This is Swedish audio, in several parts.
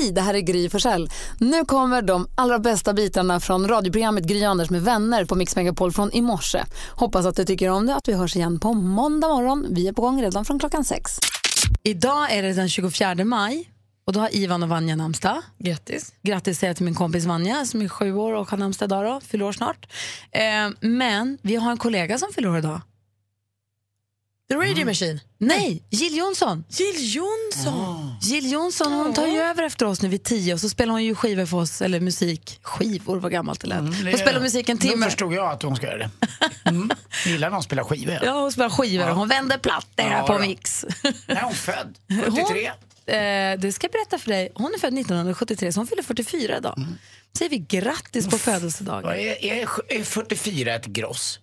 Hej, det här är Gry Forssell. Nu kommer de allra bästa bitarna från radioprogrammet Gry Anders med vänner på Mix Megapol från i morse. Hoppas att du tycker om det att vi hörs igen på måndag morgon. Vi är på gång redan från klockan sex. Idag är det den 24 maj och då har Ivan och Vanja namnsdag. Grattis. Grattis säger jag till min kompis Vanja som är sju år och har namnsdag idag då, fyller år snart. Eh, men vi har en kollega som fyller år idag. The Radio Machine. Nej, Jill Johnson. Jill Johnson. Jill Johnson hon tar ju över efter oss nu vid tio och så spelar hon ju skivor för oss, eller musik, skivor vad gammalt det lät. Hon spelar musik en Nu timme. förstod jag att hon ska göra det. Mm. Gillar när hon spelar skivor. Ja, hon spelar skivor och hon vänder plattor Ja, på då. mix. När är hon född? 73? Eh, det ska jag berätta för dig. Hon är född 1973 så hon fyller 44 idag. Mm. Säger vi grattis på födelsedagen. Är, är, är 44 ett gross?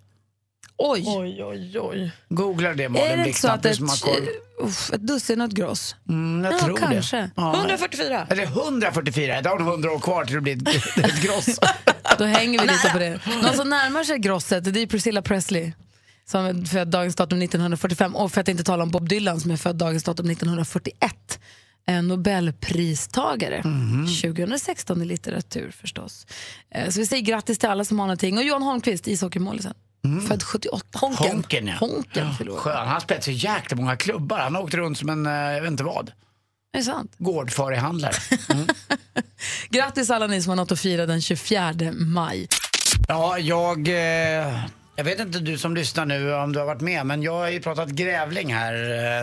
Oj! Oj, oj, oj. Googlar det Är Malin det inte så att ett, som har koll. uff, ett dussin och ett gross? Mm, jag Ja, tror kanske. det. Ja. 144. Eller 144, då har hon 100 år kvar till det blir ett, ett gross. Då hänger vi lite på det. Någon som närmar sig grosset det är Priscilla Presley som är född dagens datum 1945 och för att inte tala om Bob Dylan som är född dagens datum 1941. En Nobelpristagare 2016 i litteratur förstås. Eh, Så vi säger grattis till alla som har någonting. Och Johan Holmqvist, ishockeymålisen. Född 78. Honken. Honken, ja. Honken år. Skön. Han spelat så jäkla många klubbar. Han har åkt runt som en, eh, jag vet inte vad, Är det sant? gårdfarihandlare. Grattis alla ni som har något att fira den 24 maj. Ja, jag... Eh, jag vet inte du som lyssnar nu om du har varit med, men jag har ju pratat grävling här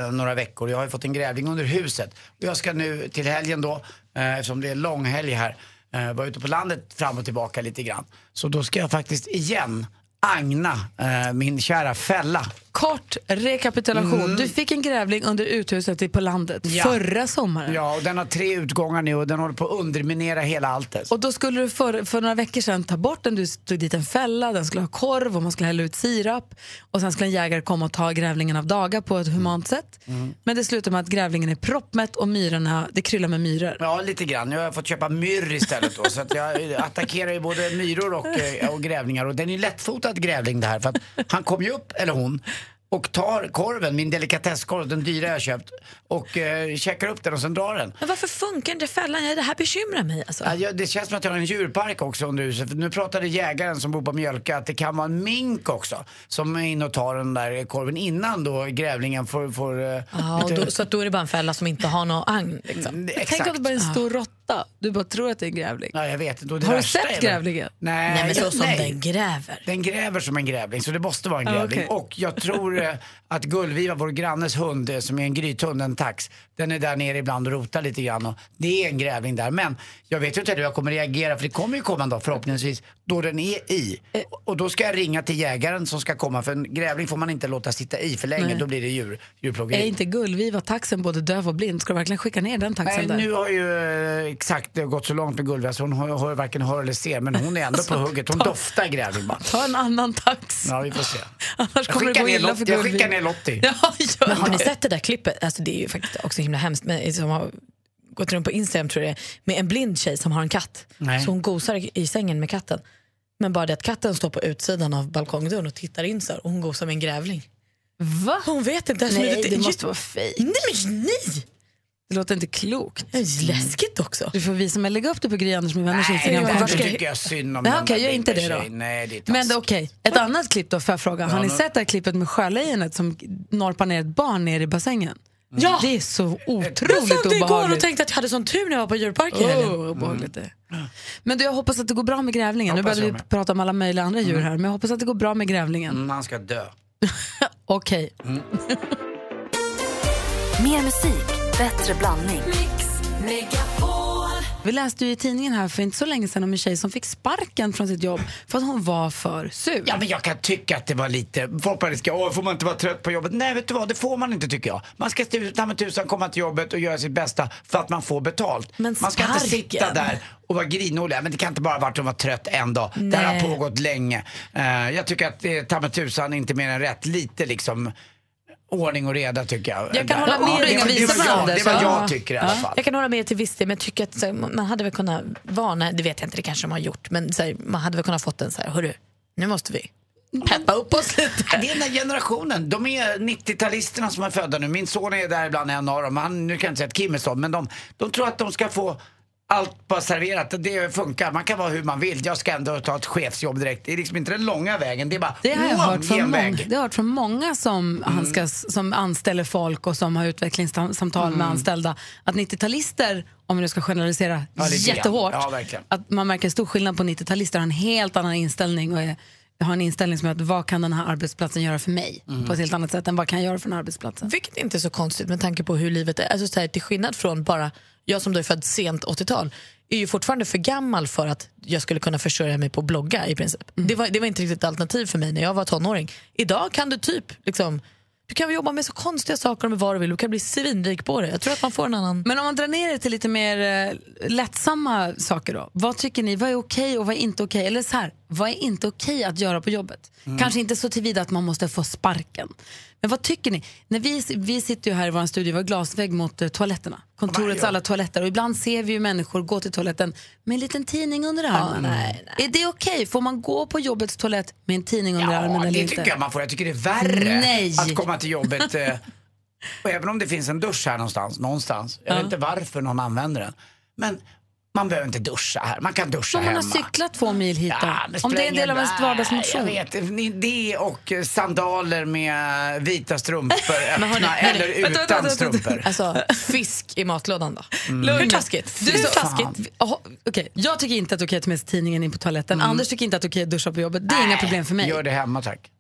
eh, några veckor. Jag har ju fått en grävling under huset. Och jag ska nu till helgen då, eh, eftersom det är långhelg här, eh, vara ute på landet fram och tillbaka lite grann. Så då ska jag faktiskt igen agna eh, min kära fälla. Kort rekapitulation. Du fick en grävling under uthuset på landet Ja. förra sommaren. Ja, och den har tre utgångar nu och den håller på att underminera hela alltet. Och då skulle du för, för några veckor sedan ta bort den, du stod dit en fälla, den skulle ha korv och man skulle hälla ut sirap och sen skulle en jägare komma och ta grävlingen av daga på ett humant sätt. Men det slutar med att grävlingen är proppmätt och myrorna, det kryllar med myror. Ja, lite grann. Jag har fått köpa myrr istället då. Så att jag attackerar ju både myror och, eh, och grävlingar. Och den är ju lättfotad grävling det här. För att han kommer ju upp, eller hon, och tar korven, min delikatesskorv, den dyra jag köpt, och eh, käkar upp den och sen drar den. Men varför funkar inte fällan? Ja, Det här bekymrar mig alltså. Ja, det känns som att jag har en djurpark också under huset. Nu pratade jägaren som bor på Mjölka att det kan vara en mink också som är inne och tar den där korven innan då grävlingen får... får eh, Ja, och lite- då, så då är det bara en fälla som inte har någon agn. Liksom. Mm, Tänk Exakt. om det bara är en stor råtta. Du bara tror att det är en grävling. Ja, jag vet inte. Och det Har du värsta sett väl- grävlingen? Nej, Nej, men så jag- som nej. den gräver. Den gräver som en grävling, så det måste vara en Ja, grävling. okej. Och jag tror eh, att Gullviva, vår grannes hund, eh, som är en grythund, en tax, den är där nere ibland och rotar lite grann. Och det är en grävling där. Men jag vet ju inte hur jag kommer reagera, för det kommer ju komma en dag förhoppningsvis, då den är i. Eh. Och då ska jag ringa till jägaren som ska komma, för en grävling får man inte låta sitta i för länge, Nej. då blir det djur, Är djurplågeri. inte Gullviva taxen både döv och blind? Ska du verkligen skicka ner den taxen Nej, där? nu har ju eh, exakt det har gått så långt med Gullviva så hon hör, hör, varken hör eller ser, men hon är ändå på hugget. Hon doftar grävling bara. Ta en annan tax. Ja, vi får se. Annars kommer det skickar gå ner, illa för jag skickar ner Lottie. Ja, gör Men har ni det. sett det där klippet? Alltså, det är ju faktiskt också himla hemskt. Men, som har gått runt på Instagram tror jag det är, med en blind tjej som har en katt. Nej. Så hon gosar i sängen med katten. Men bara det att katten står på utsidan av balkongdörren och tittar in så här, och hon gosar med en grävling. Va? Hon vet inte Nej, hur det måste vara fejk. Nej men nej! Det låter inte klokt. Det är läskigt också. Du får visa mig, lägga upp det på Gry Anders med vänners Nej, Instagram. det ska jag- tycker jag synd om Nej, okej, gör inte det då. Nej, det är Men det- okej, ett annat klipp då får jag fråga. Har ni nu- sett det här klippet med sjölejonet som norpar ner ett barn ner i bassängen? Ja! Det är så Jag otroligt såg det igår och obehagligt. tänkte att jag hade sån tur när jag var på djurpark i helgen. Oh, obehagligt det. Men du, jag hoppas att det går bra med grävlingen. Nu Hoppas började jag vi med. prata om alla möjliga andra djur här, men jag hoppas att det går bra med grävlingen. Mm, han ska dö. Okej. Mer musik, bättre blandning. Vi läste ju i tidningen här för inte så länge sedan om en tjej som fick sparken från sitt jobb för att hon var för sur. Ja, men jag kan tycka att det var lite... Folk bara ska, åh, får man inte vara trött på jobbet? Nej, vet du vad, det får man inte tycker jag. Man ska ta med tusan komma till jobbet och göra sitt bästa för att man får betalt. Men man ska inte sitta där och vara grinig. Men det kan inte bara vara att de var trött en dag. Det här Nej. har pågått länge. Eh, jag tycker att det är ta med tusan inte mer än rätt. Lite liksom ordning och reda tycker jag. Jag kan Där. hålla med Ja, dig, det, var- det, Lisa var jag, det var jag tycker i alla fall. Jag kan hålla med till viss del, men jag tycker att så, här, man hade väl kunnat varna, det vet jag inte, det kanske de har gjort, men så här, man hade väl kunnat fått en så här, hörru, nu måste vi peppa upp oss lite. Ja, Det är den här generationen. De är 90-talisterna som är födda nu. Min son är där ibland en av dem. Han, nu kan jag inte säga att Kim är sån, men de, de tror att de ska få allt bara serverat. Det funkar. Man kan vara hur man vill. Jag ska ändå ta ett chefsjobb direkt. Det är liksom inte den långa vägen. Det är bara Det har jag hört från, många, det har hört från många som, Mm. som anställer folk och som har utvecklingssamtal Mm. med anställda. Att 90-talister, om vi nu ska generalisera Ja, jättehårt, Ja, att man märker stor skillnad på 90-talister har en helt annan inställning och är, har en inställning som är att vad kan den här arbetsplatsen göra för mig? Mm. På ett helt annat sätt än vad kan jag göra för den här arbetsplatsen? Vilket inte är så konstigt med tanke på hur livet är. Alltså, så här, till skillnad från bara jag som då är född sent 80-tal är ju fortfarande för gammal för att jag skulle kunna försörja mig på att blogga i princip. Det, var, det var inte riktigt ett alternativ för mig när jag var tonåring. Idag kan du typ liksom, du kan jobba med så konstiga saker med vad du vill. Du kan bli svinrik på det. Jag tror att man får en annan... Men om man drar ner det till lite mer eh, lättsamma saker då. Vad tycker ni, vad är okej och vad är inte okej? Eller så här, vad är inte okej att göra på jobbet? Kanske inte så tillvida att man måste få sparken. Men vad tycker ni? När vi, vi sitter ju här i vår studio, vi har glasvägg mot eh, toaletterna. Kontorets alla toaletter. Och ibland ser vi ju människor gå till toaletten med en liten tidning under armen. Är det okej? Får man gå på jobbets toalett med en tidning under armen Ja, eller det inte? tycker jag man får. Jag tycker det är värre Nej. att komma till jobbet. eh, och även om det finns en dusch här någonstans, någonstans. Jag vet inte varför någon använder den. Men man behöver inte duscha här. Man kan duscha Om man har hemma. cyklat två mil hit då? Ja, Om det är en del av ens vardagsmotion? Nej, Jag vet, ni- det och sandaler med vita strumpor öppna hörni, eller vänta, utan vänta, vänta. strumpor. Alltså, fisk i matlådan då? Lugn. Hur taskigt? Du så, taskigt? Jaha, okej. Jag tycker inte att det är okej att ta med sig tidningen in på toaletten. Anders tycker inte att det är okej att duscha på jobbet. Det är inga problem för mig. Gör det hemma tack.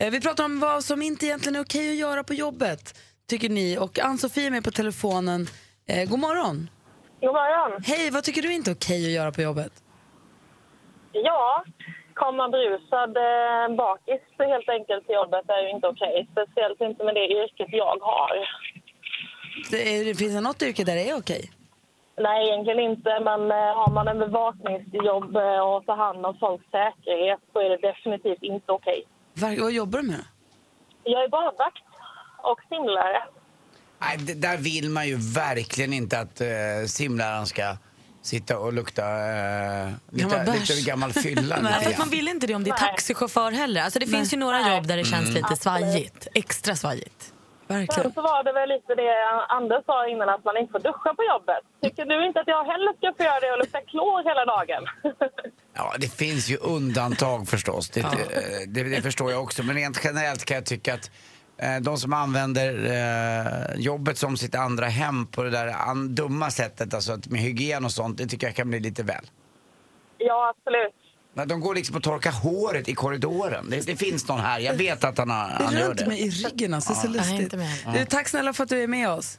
Eh, Vi pratar om vad som inte egentligen är okej att göra på jobbet, tycker ni. Och Ann-Sofie är med på telefonen. Eh, god morgon. God morgon. Hej, vad tycker du inte är okej att göra på jobbet? Ja, komma brusad eh, bakis helt enkelt till jobbet är ju inte okej. Speciellt inte med det yrket jag har. Det är, finns det något yrke där det är okej? Nej, egentligen inte. Men eh, har man en bevakningsjobb eh, och tar hand om folks säkerhet så är det definitivt inte okej. Var, vad jobbar du med? Jag är badvakt och simlare. Nej, det, där vill man ju verkligen inte att eh, simläraren ska sitta och lukta eh, lite, Gammal bärs. lite gammal fylla. Nej, lite fast man grann. vill inte det om det är Nej. taxichaufför heller. Alltså det finns ju några Nej. jobb där det känns lite svajigt. Extra svajigt. Verkligen. Sen så var det väl lite det Anders sa innan att man inte får duscha på jobbet. Tycker du inte att jag heller ska få göra det och lukta klor hela dagen? Ja, det finns ju undantag förstås. Det, det, det, det förstår jag också. Men rent generellt kan jag tycka att eh, de som använder eh, jobbet som sitt andra hem på det där dumma sättet, alltså att med hygien och sånt, det tycker jag kan bli lite väl. ja, absolut. De går liksom och torkar håret i korridoren. Det, det finns någon här, jag vet att han, har- han Det gör rör inte det. mig i ryggen alltså, det är så lustigt. inte med. Du, tack snälla för att du är med oss.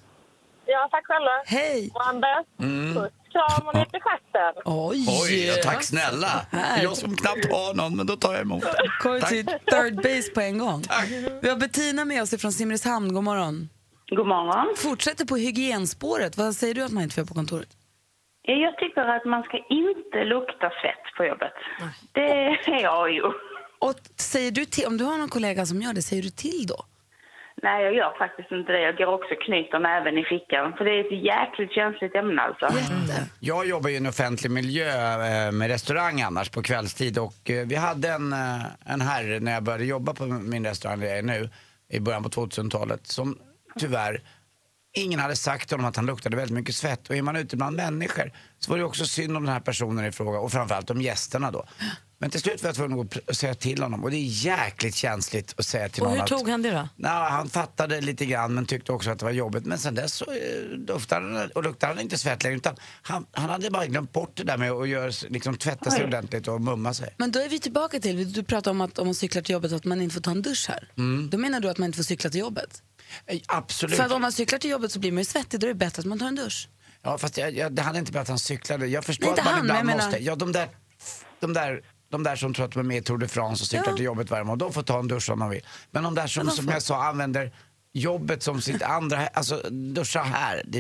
Ja, tack själva. Hej! Och Anders, puss, kram och i stjärten. Oj! Oj, ja, tack snälla. Det är jag som knappt har någon, men då tar jag emot det. Kom Tack. till third base på en gång. Vi har Bettina med oss från Simrishamn. God morgon. God morgon. Fortsätter på hygienspåret. Vad säger du att man inte får på kontoret? Jag tycker att man ska inte lukta svett på jobbet. Det är jag ju. Och säger du till, om du har någon kollega som gör det, säger du till då? Nej, jag gör faktiskt inte det. Jag går också och knyter näven i fickan. För det är ett jäkligt känsligt ämne alltså. Jag jobbar ju i en offentlig miljö eh, med restaurang annars på kvällstid och eh, vi hade en, eh, en herre när jag började jobba på min restaurang där jag är nu i början på 2000-talet som tyvärr Ingen hade sagt till honom att han luktade väldigt mycket svett och är man ute bland människor så var det också synd om den här personen i fråga och framförallt om gästerna då. Men till slut var jag tvungen att och säga till honom och det är jäkligt känsligt att säga till Och någon hur att tog han det då? Nej, han fattade lite grann men tyckte också att det var jobbigt. Men sen dess så eh, doftade han och luktade han inte svett längre. Utan han, han hade bara glömt bort det där med att göra, liksom, tvätta sig ordentligt och mumma sig. Men då är vi tillbaka till, du pratar om att om man cyklar till jobbet att man inte får ta en dusch här. Då menar du att man inte får cykla till jobbet? Eh, Absolut. För att om man cyklar till jobbet så blir man ju svettig, då är det bättre att man tar en dusch. Ja, fast jag, jag, det hade inte blivit att han cyklade. Jag förstår Nej, inte att man han, ibland men jag menar- måste. Ja, de där, de där de där som tror att de är med i Tour de France och cyklar Ja. till jobbet varje morgon, de får ta en dusch om de vill. Men de där som, som jag sa använder jobbet som sitt andra, alltså duscha här, det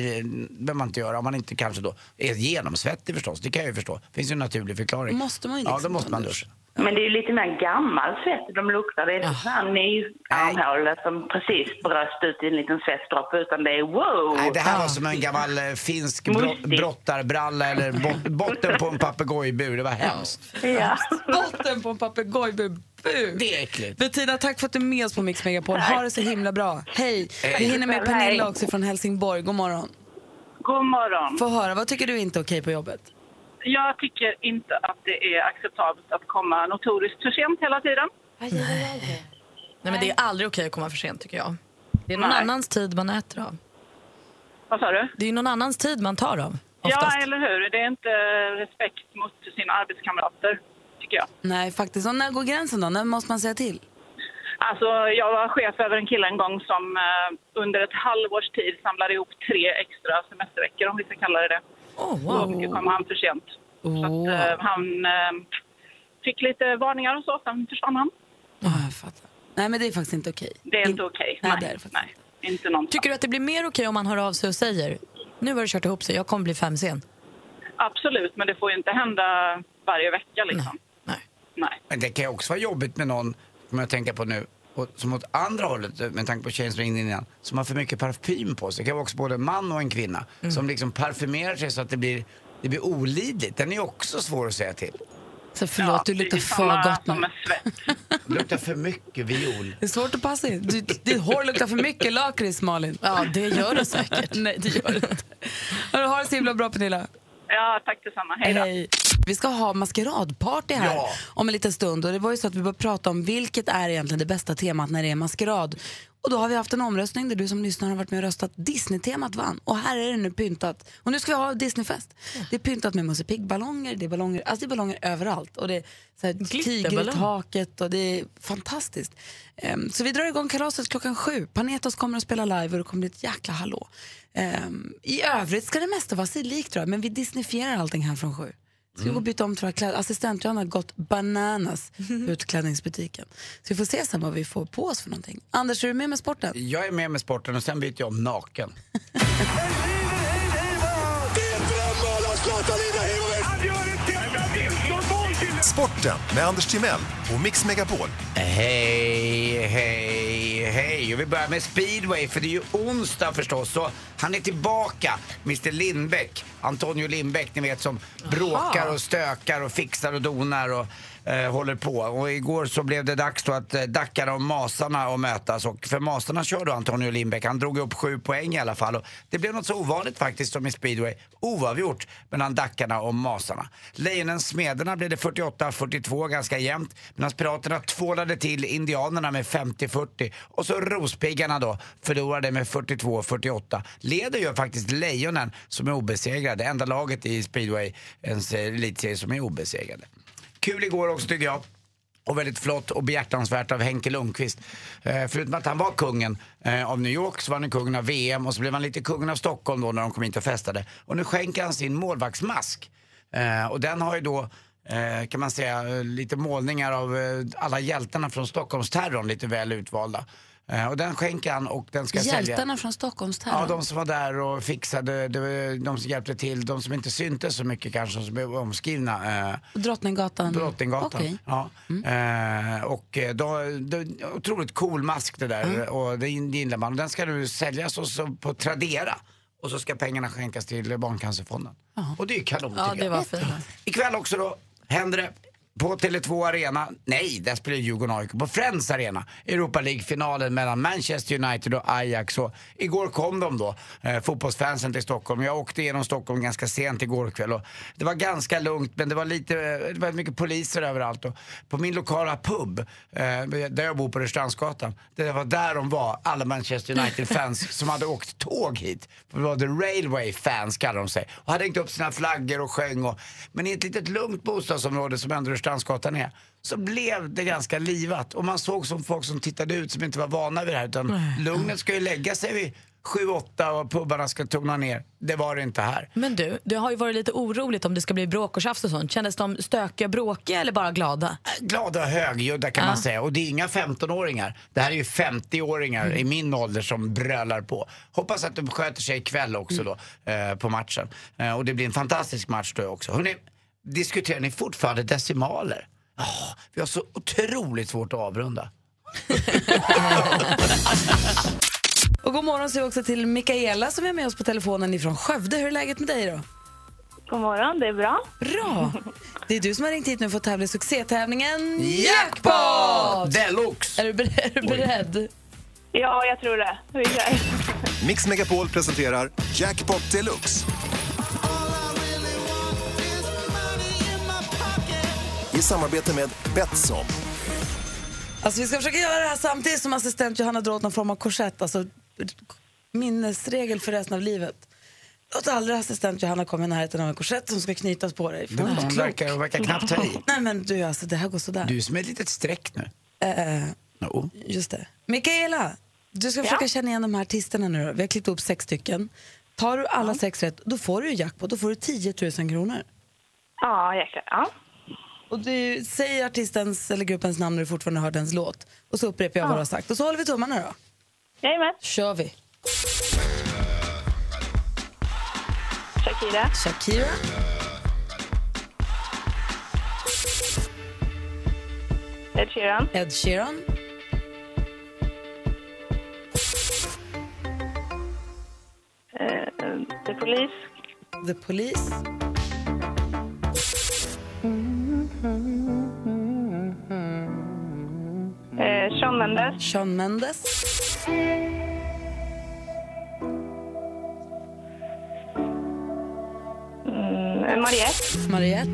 behöver man inte göra om man inte kanske då är genomsvettig förstås, det kan jag ju förstå. Det finns ju en naturlig förklaring. Måste man ju Ja, liksom då måste ta en man dusch. duscha. Men det är ju lite mer gammal svett de luktar. Det är inte sån här ny armhåla som precis bröst ut i en liten svettdroppe utan det är wow! Nej, det här var som en gammal eh, finsk bro- brottarbralla eller bot- botten på en papegojbur. Det var hemskt. Ja. Botten på en papegojbur. Bu! Det är äckligt. Bettina, tack för att du är med oss på Mix Megapol. Ha det så himla bra. Hej! Vi hinner med. Pernilla också från Helsingborg. God morgon. God morgon. Få höra, vad tycker du inte är okej på jobbet? Jag tycker inte att det är acceptabelt att komma notoriskt för sent hela tiden. Nej, men det är aldrig okej att komma för sent tycker jag. Det är någon Nej. annans tid man äter av. Vad sa du? Det är någon annans tid man tar av. Oftast. Ja, eller hur? Det är inte respekt mot sina arbetskamrater, tycker jag. Nej, faktiskt. Och när går gränsen då? När måste man säga till? Alltså, jag var chef över en kille en gång som eh, under ett halvårs tid samlade ihop tre extra semesterveckor, om vi ska kalla det det. Oh, Då kom han för sent. Så Åh. att, eh, han eh, fick lite varningar och så, sen försvann han. Ja, jag fattar. Nej, men det är faktiskt inte okej. Det är In- inte okej. Nej, Nej, det är det faktiskt nej, inte någonstans. Tycker du att det blir mer okej om man hör av sig och säger nu har det kört ihop sig, jag kommer bli fem sen? Absolut, men det får ju inte hända varje vecka liksom. Nej. Nej. Men det kan ju också vara jobbigt med någon, som jag tänker på nu, och som åt andra hållet, med tanke på tjejen som ringde innan, som har för mycket parfym på sig. Det kan vara också både en man och en kvinna. Som liksom parfymerar sig så att det blir, det blir olidligt. Den är också svår att säga till. Så förlåt, du det är luktar för gott nu. Det luktar för mycket viol. Det är svårt att passa in. Du, ditt hår luktar för mycket lakrits, Malin. Ja, det gör det säkert. Nej, det gör det inte. Ha det så himla bra, Pernilla. Ja, tack detsamma. Hej då. Hej. Vi ska ha maskeradparty här Ja. om en liten stund. Och det var ju så att vi började prata om vilket är egentligen det bästa temat när det är maskerad. Och då har vi haft en omröstning där du som lyssnar har varit med och röstat. Disney-temat vann. Och här är det nu pyntat. Och nu ska vi ha Disneyfest. Det är pyntat med Musse Pigg-ballonger, det är ballonger, alltså det är ballonger överallt. Och det är så här tiger i taket och det är fantastiskt. Ehm, så vi drar igång kalaset klockan sju. Panetos kommer att spela live och det kommer bli ett jäkla hallå. Ehm, I övrigt ska det mesta vara sig likt tror jag, men vi disneyfierar allting här från sju. Ska vi gå och byta om tror jag. Kläd- Assistent Johanna har gått bananas på utklädningsbutiken. Så vi får se sen vad vi får på oss för någonting. Anders, är du med med sporten? Jag är med med sporten och sen byter jag om naken. Sporten med Anders Timell och Mix Megapol. Hej, hej, hej. Och vi börjar med speedway för det är ju onsdag förstås. Så han är tillbaka, Mr Lindbäck. Antonio Lindbäck, ni vet som bråkar och stökar och fixar och donar och eh, håller på. Och igår så blev det dags då att eh, Dackarna och Masarna att mötas. Och för Masarna kör då Antonio Lindbäck. Han drog upp sju poäng i alla fall. Och det blev något så ovanligt faktiskt som i speedway. Oavgjort mellan Dackarna och Masarna. Lejonens Smederna blev det 48-42, ganska jämnt. Medan Piraterna tvålade till Indianerna med 50-40. Och så Rospiggarna då förlorade med 42-48. Leder ju faktiskt Lejonen som är obesegrade. Enda laget i speedway, en elitserie som är obesegrade. Kul igår också tycker jag. Och väldigt flott och behjärtansvärt av Henke Lundqvist. Eh, förutom att han var kungen eh, av New York så var han kungen av VM och så blev han lite kungen av Stockholm då när de kom hit och festade. Och nu skänker han sin målvaktsmask. Eh, och den har ju då eh, kan man säga lite målningar av eh, alla hjältarna från Stockholmsterrorn, lite väl utvalda. Eh, och den skänker han och den ska sälja. Hjältarna från Stockholmsterrorn. Ja, de som var där och fixade, det de som hjälpte till, de som inte syntes så mycket kanske, som blev omskrivna. Eh, Drottninggatan. Drottninggatan. Okej. Ja. Eh, och då, då, otroligt cool mask det där och det gillar man. Den ska nu säljas och så på Tradera. Och så ska pengarna skänkas till Barncancerfonden. Och det är ju kanon Ja, det jag. var fint. Ikväll också då händer det på Tele2 Arena, nej, där spelar Djurgården AIK. På Friends Arena, Europa League-finalen mellan Manchester United och Ajax. Och igår kom de då, eh, fotbollsfansen till Stockholm. Jag åkte igenom Stockholm ganska sent igår kväll och det var ganska lugnt men det var lite, det var mycket poliser överallt. Och på min lokala pub, eh, där jag bor på Rörstrandsgatan, det var där de var, alla Manchester United-fans som hade åkt tåg hit. Det var The Railway Fans kallar de sig. Och hade hängt upp sina flaggor och sjöng. Och, men i ett litet lugnt bostadsområde som ändå Rörstrandsgatan är så blev det ganska livat. Och man såg som folk som tittade ut som inte var vana vid det här. Utan lugnet ska ju lägga sig vid 7-8 och pubarna ska tona ner. Det var det inte här. Men du, det har ju varit lite oroligt om det ska bli bråk och tjafs och sånt. Kändes de stökiga, bråkiga eller bara glada? glada och högljudda kan man säga. Och det är inga 15-åringar. Det här är ju 50-åringar i min ålder som brölar på. Hoppas att de sköter sig ikväll också då eh, på matchen. Eh, och det blir en fantastisk match då också. Hörrni, diskuterar ni fortfarande decimaler? Ja, vi har så otroligt svårt att avrunda. Och god morgon säger vi också till Mikaela som är med oss på telefonen ifrån Skövde. Hur är läget med dig då? God morgon, det är bra. Bra! Det är du som har ringt hit nu för att tävla i succétävlingen Jackpot! Deluxe! Är du, ber- är du beredd? Ja, jag tror det. Vi kör. Mix Megapol presenterar Jackpot Deluxe. I samarbete med Betsson. Alltså, vi ska försöka göra det här samtidigt som assistent Johanna drar åt någon form av korsett. Alltså, minnesregel för resten av livet. Låt aldrig assistent Johanna komma i närheten av en korsett som ska knytas på dig. Fan, Hon verkar, hon verkar knappt ta i. Nej men du, alltså, det här går sådär. Du är som ett litet streck nu. Eh, Jo. just det. Mikaela, du ska försöka känna igen de här artisterna nu då. Vi har klippt upp sex stycken. Tar du alla sex rätt, då får du jackpot. Då får du 10 000 kronor. Ja, jäklar. Ja. Och du säger artistens eller gruppens namn när du fortfarande hört ens låt. Och så upprepar jag vad du har sagt. Och så håller vi tummarna då. Jajamän. kör vi. Shakira. Shakira, Ed Sheeran. Ed Sheeran, Eh, The Police. The Police, Eh, Shawn Mendes. Shawn Mendes, Mm, Mariette. Mariette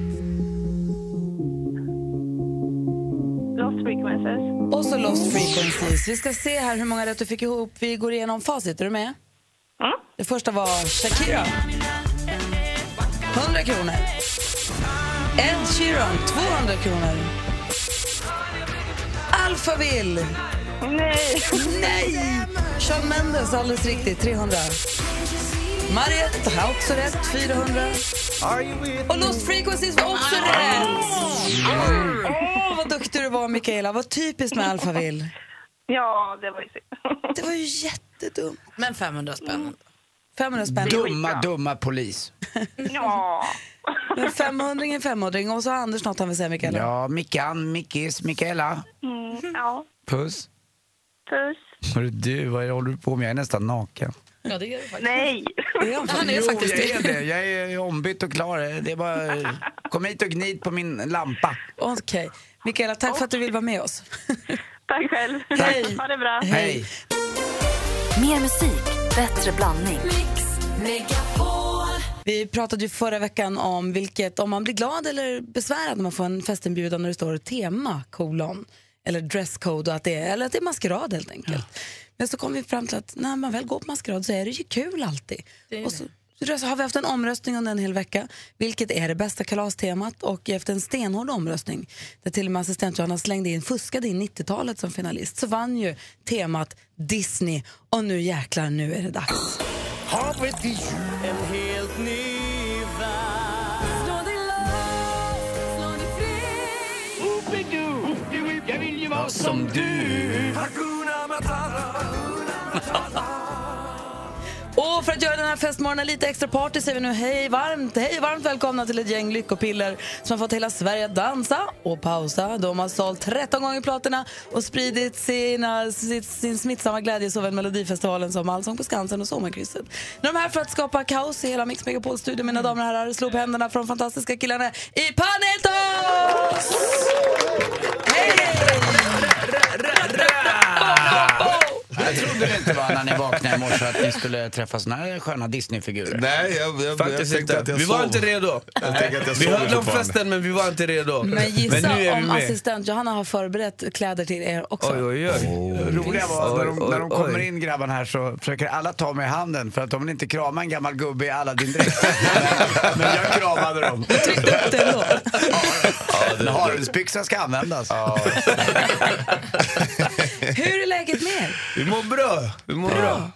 Lost Frequencies. och så Lost Frequencies. Vi ska se här hur många rätt du fick ihop. Vi går igenom facit. Är du med? Mm. Det första var Shakira. 100 kronor. Ed Sheeran, 200 kronor. Alphaville. Nej. Nej! Shawn Mendes, alldeles riktigt, 300. Mariette har också rätt, 400. Och Lost Frequencies var också rätt! Åh, vad duktig du var, Mikaela. Vad typiskt med Alphaville. Ja, det var ju synd. Det var ju jättedumt. Men 500 spänn. 500 spänn. Dumma, dumma polis. Ja. Men 500 är 500 och så har Anders något han vill säga, Mikaela. Ja, Mickan, Mickis, Mikaela. Mm, ja. Puss. Puss. Hörru du, vad håller du på med? Jag är nästan naken. Ja, det gör du faktiskt. Nej. Han är faktiskt jag det. är det. Jag är ombytt och klar. Det är bara... Kom hit och gnid på min lampa. Okej. Mikaela, tack för att du vill vara med oss. Tack själv. Hej. Ha det bra. Hej. Mer musik, bättre blandning. Vi pratade ju förra veckan om vilket, om man blir glad eller besvärad när man får en festinbjudan när det står tema, kolon, eller dresscode och att det är, eller att det är maskerad helt enkelt. Men så kom vi fram till att när man väl går på maskerad så är det ju kul alltid. och så, så har vi haft en omröstning under en hel vecka. Vilket är det bästa kalastemat? Och efter en stenhård omröstning där till och med assistent Johanna slängde in, fuskade in 90-talet som finalist så vann ju temat Disney. Och nu jäklar, nu är det dags. Som du. Och för att göra den här festmorgonen lite extra party säger vi nu hej varmt, hej varmt välkomna till ett gäng lyckopiller som har fått hela Sverige att dansa och pausa. De har sålt 13 gånger platina och spridit sina, sin, sin smittsamma glädje såväl Melodifestivalen som Allsång på Skansen och Sommarkrysset. Nu är de här för att skapa kaos i hela Mix Megapol-studion, mina damer och herrar. Slå upp händerna från fantastiska killarna i Panetos! Hej! Det inte var när ni vaknade i morse att ni skulle träffa såna här sköna Disneyfigurer. Nej, jag, jag, Faktiskt jag tänkte inte. att jag Vi var sov. inte redo. Jag tänkte att jag Vi höll om fortfarande. festen men vi var inte redo. Men gissa nu är vi om med. assistent Johanna har förberett kläder till er också. Oj, oj, oj. Roliga var när de, när de kommer in grabbarna här så försöker alla ta mig i handen för att de vill inte krama en gammal gubbe i Aladdin-dräkt. Men jag kramade dem. Tryckte upp det ändå. En harulsbyxa ska användas. Hur är läget med er? Vi mår bra. Vi mår bra.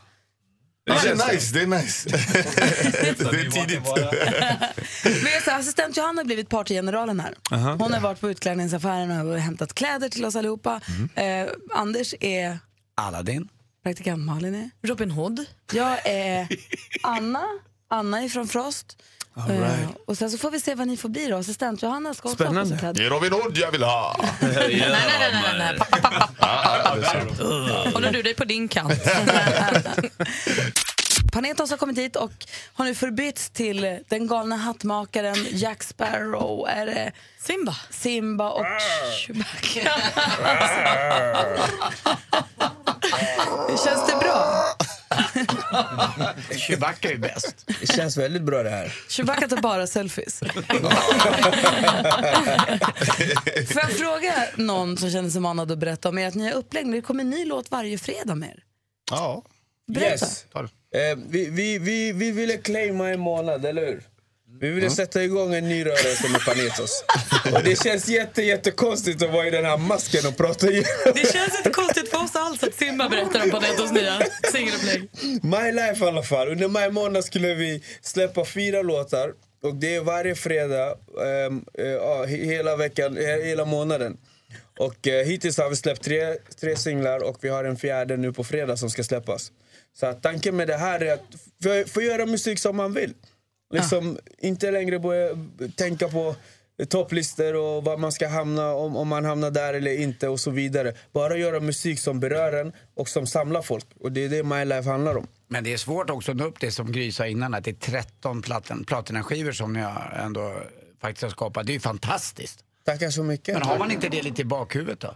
Ja, det är nice, det är nice. det är tidigt. Men jag säger, assistent Johanna har blivit partygeneralen här. Hon har varit på utklädningsaffären och hämtat kläder till oss allihopa. Eh, Anders är Aladdin. praktikant Malin är. Robin Hood. Jag är Anna. Anna är från Frost. Eh, och sen så får vi se vad ni får bli då. Assistent Johanna ska också ha på sig Spännande. kläder. Det är Robin Hood jag vill ha. Nej, nej, nej, nej, nej, nej. Pa, pa, pa, pa. Håller du dig på din kant? Panetos har kommit hit och har nu förbytts till den galna hattmakaren Jack Sparrow. Är det Simba. Simba och Chewbacca? Känns det bra? Chewbacca är bäst. Det känns väldigt bra det här. Chewbacca tar bara selfies. Får jag fråga någon som känner sig manad att berätta om ert nya upplägg? Det kommer ny låt varje fredag med er. Ja. Berätta. Yes. Eh, vi, vi, vi, vi ville claima en månad, eller hur? Vi ville sätta igång en ny rörelse med Panetos. Och det känns jätte, jättekonstigt att vara i den här masken och prata igenom. Det känns inte konstigt för oss alls att Simba berättar om Panetos nya singelupplägg. My Life i alla fall. Under maj månad skulle vi släppa fyra låtar. Och det är varje fredag, ja, he- hela veckan, he- hela månaden. Och eh, hittills har vi släppt tre, tre singlar och vi har en fjärde nu på fredag som ska släppas. Så tanken med det här är att få göra musik som man vill. Liksom inte längre börja tänka på topplistor och var man ska hamna, om, om man hamnar där eller inte och så vidare. Bara göra musik som berör en och som samlar folk. Och det är det My Life handlar om. Men det är svårt också att nå upp det som Gry sa innan, att det är 13 platin, platinaskivor som ni har ändå faktiskt har skapat. Det är ju fantastiskt. Tackar så mycket. Men har man inte det lite i bakhuvudet då?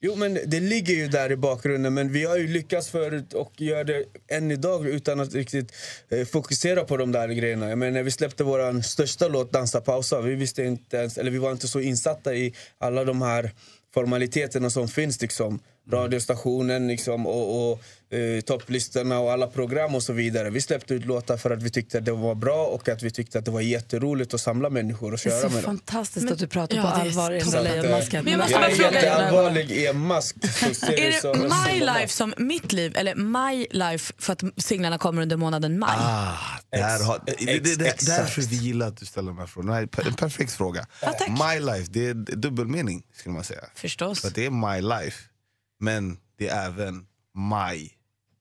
Jo men det ligger ju där i bakgrunden men vi har ju lyckats förut och gör det än idag utan att riktigt eh, fokusera på de där grejerna. Jag menar, när vi släppte vår största låt Dansa pausa, vi visste inte ens, eller vi var inte så insatta i alla de här formaliteterna som finns liksom. Radiostationen liksom, och, och eh, topplistorna och alla program och så vidare. Vi släppte ut låtar för att vi tyckte att det var bra och att vi tyckte att det var jätteroligt att samla människor och Det är köra så med dem. fantastiskt att du pratar Ja, på det är allvar i den där eh, lejonmasken. Men jag måste jag bara är jätteallvarlig i en mask. Är det My Life som mitt liv eller My Life för att singlarna kommer under månaden maj? Ah, där har, det, det, det, därför vi gillar att du ställer de här frågorna. En perfekt fråga. My life, det är dubbelmening skulle man säga. Förstås. För det är my life, men det är även maj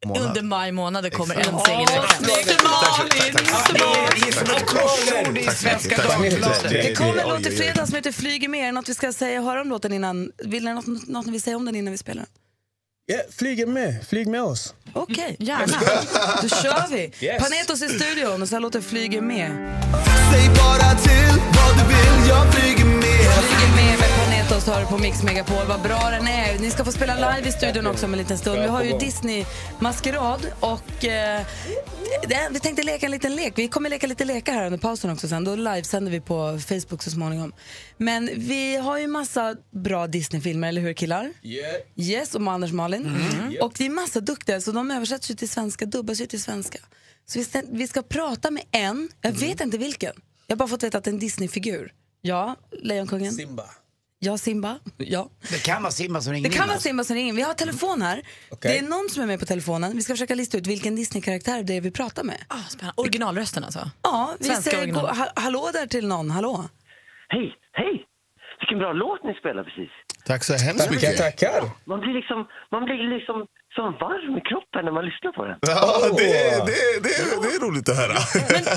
månad. Under maj månad det kommer en singel i veckan. Det kommer en låt i fredag som heter Flyger med. Är det något vi ska säga, höra om låten innan? Vill ni något, något ni vill säga om den innan vi spelar den? Ja, flyg med, flyg med oss. Okej, Gärna. då kör vi. Yes. Panetos i studion och så här låter Flyger med. Säg bara till vad du vill, jag flyger med Flyger med Panetos hör på Mix Megapol. Vad bra den är. Ni ska få spela live i studion också om en liten stund. Vi har ju Disney-maskerad och eh, vi tänkte leka en liten lek. Vi kommer leka lite lekar här under pausen också sen. Då livesänder vi på Facebook så småningom. Men vi har ju massa bra Disney-filmer, eller hur killar? Yeah. Yes, och Anders Malin. Och det är massa duktiga, så de översätts ju till svenska, dubbas ju till svenska. Så vi ska, vi ska prata med en, jag vet inte vilken. Jag har bara fått veta att det är en Disney-figur. Ja, Lejonkungen. Simba. Ja, Simba. Ja. Det kan vara Simba som ringer Det kan vara. Simba som ringer. Vi har telefon här. Okej. Det är någon som är med på telefonen. Vi ska försöka lista ut vilken Disney-karaktär det är vi pratar med. Ah, spännande. Originalrösten alltså? Ja, vi Svenska säger ha, hallå där till någon. Hallå. Hej, hej! Vilken bra låt ni spelar precis. Tack så hemskt mycket. tackar. Man blir liksom, man blir liksom som varm i kroppen när man lyssnar på den. Ja, det, det, det, det är roligt att höra.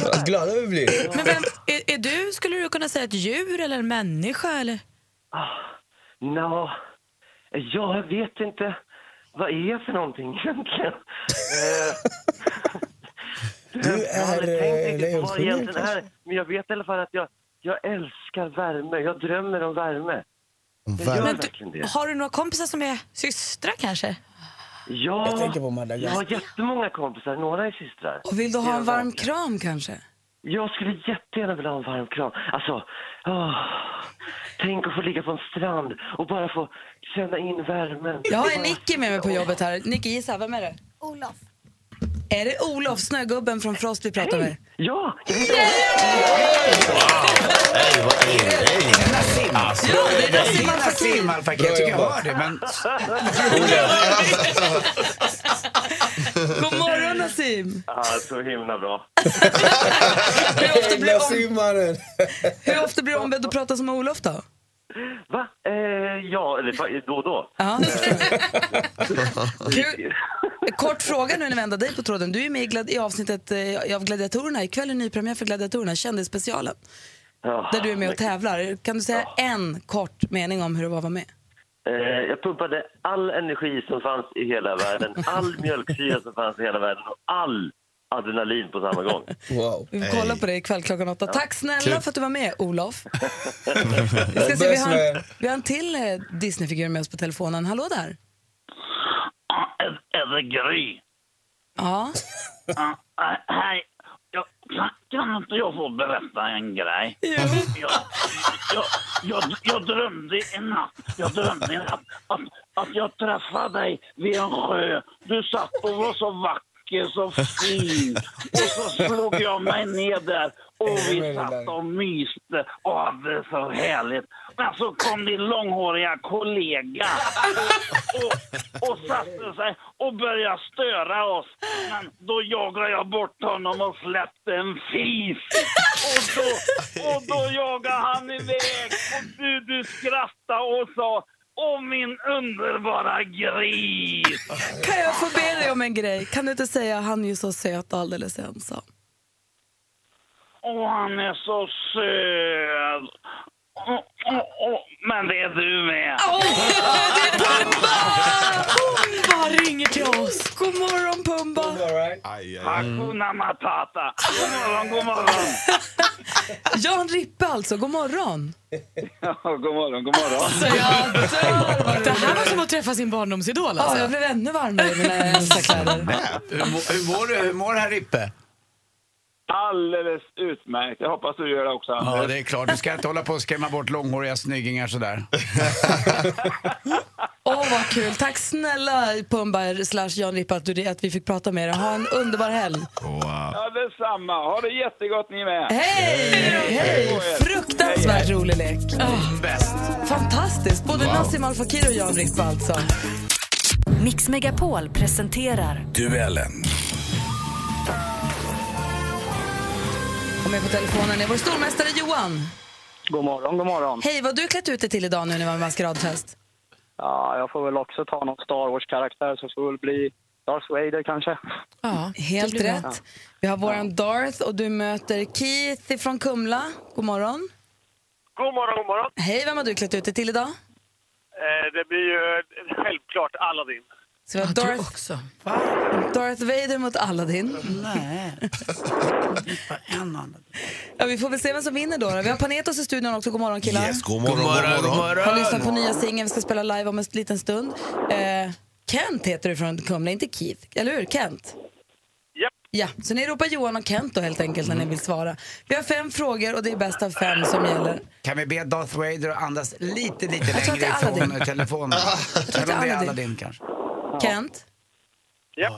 Vad glada vi blir. Men vem, är, är du, skulle du kunna säga ett djur eller en människa? Eller? Ja, jag vet inte. Vad är jag för någonting egentligen? Eh, Du jag har aldrig är, tänkt eh, riktigt på vad det lejonkungen, egentligen är. Men jag vet i alla fall att jag, jag älskar värme. Jag drömmer om värme. Jag gör Men verkligen det. har du några kompisar som är systrar kanske? Ja, Jag tänker på jag Madagaskar. har jättemånga kompisar. Några är systrar. Och vill du ha en varm kram kanske? Jag skulle jättegärna vilja ha en varm kram. Alltså, åh, tänk att få ligga på en strand och bara få känna in värmen. Jag har en Nicky med mig på jobbet här. Nicky, gissa, vem är det? Olof. Är det Olof, snögubben från Frost vi pratar med? Ja! jag vet Alltså, Ja, det är det Nassim är Al. Nassim Al Fakir. Jag tycker jag hör det, men... God morgon Nassim! Ja, så himla bra. Hur ofta blir du om, hur ofta blir du ombedd att prata som Olof då? Va? Eh, ja, eller då och då. Ja. Kul. Kort fråga nu när vi ändå dig på tråden. Du är med i, glad- i avsnittet eh, av Gladiatorerna. Ikväll är nypremiär för Gladiatorerna, Kändisspecialen. Ja, Där du är med och tävlar. Kan du säga en kort mening om hur det var att vara med? Eh, jag pumpade all energi som fanns i hela världen, all mjölksyra som fanns i hela världen och all adrenalin på samma gång. Wow. Vi får kolla på det ikväll klockan åtta. Tack snälla Kul. för att du var med, Olof. Vi, ska se, vi, har en, vi har en till eh, Disneyfigur med oss på telefonen. Hallå där! En, heter Gry. Ja. Ja, äh, hej. Jag, kan, inte jag få berätta en grej? Jag, jag, jag, jag drömde en natt, jag drömde en natt att, att jag träffade dig vid en sjö. Du satt och var så vacker, så fin. Och så slog jag mig ner där och vi satt och myste och hade så härligt. Men så kom din långhåriga kollega och, och, och satte sig och började störa oss. Men då jagade jag bort honom och släppte en fis. Och då, och då jagade han iväg och du, du skrattade och sa Åh min underbara gris! Kan jag få be dig om en grej? Kan du inte säga han är ju så söt och alldeles ensam? Åh, han är så söt. Men det är du med. Pumba ringer till oss. God morgon Pumba. Hakuna Matata. God morgon, god morgon. Jan Rippe alltså, god morgon. Ja, god morgon, god morgon. Det här var som att träffa sin barndomsidol. Ja, Alltså. jag blev ännu varmare i mina äldsta kläder. Hur, mår- hur, mår du? Hur mår herr Rippe? Alldeles utmärkt. Jag hoppas du gör det också. Ja, det är klart. Du ska inte hålla på och skrämma bort långhåriga snyggingar sådär. Åh, vad kul. Tack snälla Pumba slash Jan Rippe att, du, att vi fick prata med dig. Ha en underbar helg. Ja, detsamma. Ha det jättegott ni med. Hej! Hej! Fruktansvärt rolig lek. Bäst. Fantastiskt. Både Nassim Al Fakir och Jan Rippe alltså. Mix Megapol presenterar Duellen. Och med på telefonen är vår stormästare Johan. God morgon, god morgon. Hej, vad har du klätt ut dig till idag nu när vi har maskeradfest? Ja, jag får väl också ta någon Star Wars-karaktär så får väl bli Darth Vader kanske. Ja, helt rätt. Vi har våran Darth och du möter Keith från Kumla. God morgon. God morgon, god morgon. Hej, vem har du klätt ut dig till idag? Eh, det blir ju självklart Aladdin. Så vi har Darth, också. Darth Vader mot Aladdin. Nej. Ja, vi får väl se vem som vinner då. Vi har Panetos i studion också. God morgon killar. Yes, god morgon, God morgon, god morgon. god morgon. Har lyssnat på nya singeln. Vi ska spela live om en liten stund. Eh, Kent heter du från Kumla, inte Keith. Eller hur? Kent? Japp. Ja, så ni ropar Johan och Kent då helt enkelt när ni vill svara. Vi har fem frågor och det är bäst av fem som gäller. Kan vi be Darth Vader att andas lite, lite Jag längre ifrån Aladdin. telefonen? tror att Eller om det är är Aladdin. Aladdin kanske. Kent?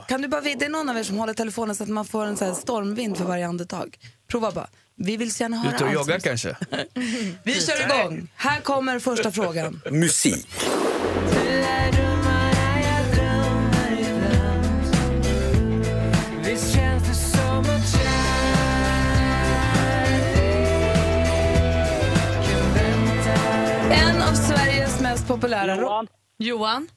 Kan du bara, det är någon av er som håller telefonen så att man får en så här stormvind för varje andetag. Prova bara. Vi vill så gärna höra Ute och som- kanske? Vi kör igång. Här kommer första frågan. Musik. En av Sveriges mest populära... Johan. Johan?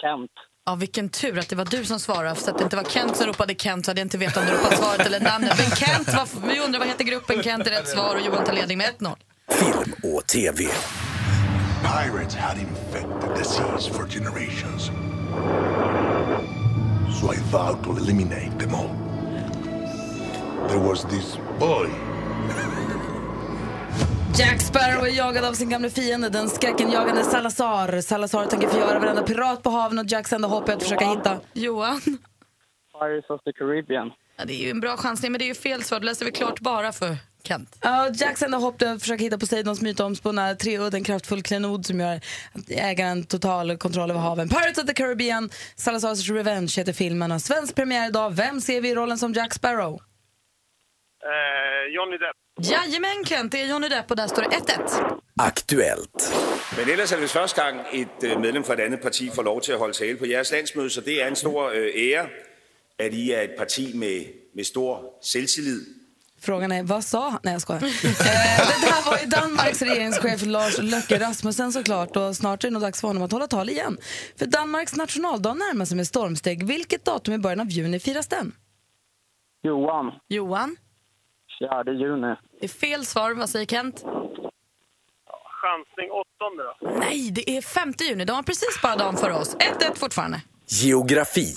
Kent. Ja, vilken tur att det var du som svarade. För att det inte var Kent som ropade Kent så hade jag inte vetat om du ropade svaret eller namnet. Men Kent, var, vi undrar vad heter gruppen? Kent är rätt svar och Johan tar ledning med 1-0. Film och TV. Pirates had infected the seas for generations. So I vowed to eliminate them all. There was this boy. Jack Sparrow är jagad av sin gamla fiende, den skräckenjagande Salazar. Salazar tänker förgöra varenda pirat på haven och Jacks enda hopp är att försöka hitta... Johan? Pirates of the Caribbean. Ja, det är ju en bra chansning, men det är ju fel svar. Det läser vi klart bara för Kent. Ja, Jacks enda hopp är att försöka hitta Poseidons mytomspunna treudden en kraftfull klenod som gör att ägaren total kontroll över haven. Pirates of the Caribbean, Salazars Revenge heter filmen och svensk premiär idag. Vem ser vi i rollen som Jack Sparrow? Eh, Johnny Depp. Jajamän Kent, det är Johnny Depp och där står det 1-1. Aktuellt. Men ellers er det første gang, et øh, medlem fra et andet parti får lov til at holde tale på jeres landsmøde, så det er en stor øh, ære, at I er et parti med, med stor selvtillid. Frågan är, vad sa han? Nej, jag skojar. eh, det här var ju Danmarks regeringschef Lars Løkke Rasmussen såklart och snart är det nog dags för honom att hålla tal igen. För Danmarks nationaldag närmar sig med stormsteg. Vilket datum i början av juni firas den? Johan. Johan? 4 juni. Det är fel svar. Vad säger Kent? Chansning åttonde då. Nej, det är 5 juni. De har precis bara dagen före oss. 1-1 fortfarande. Geografi.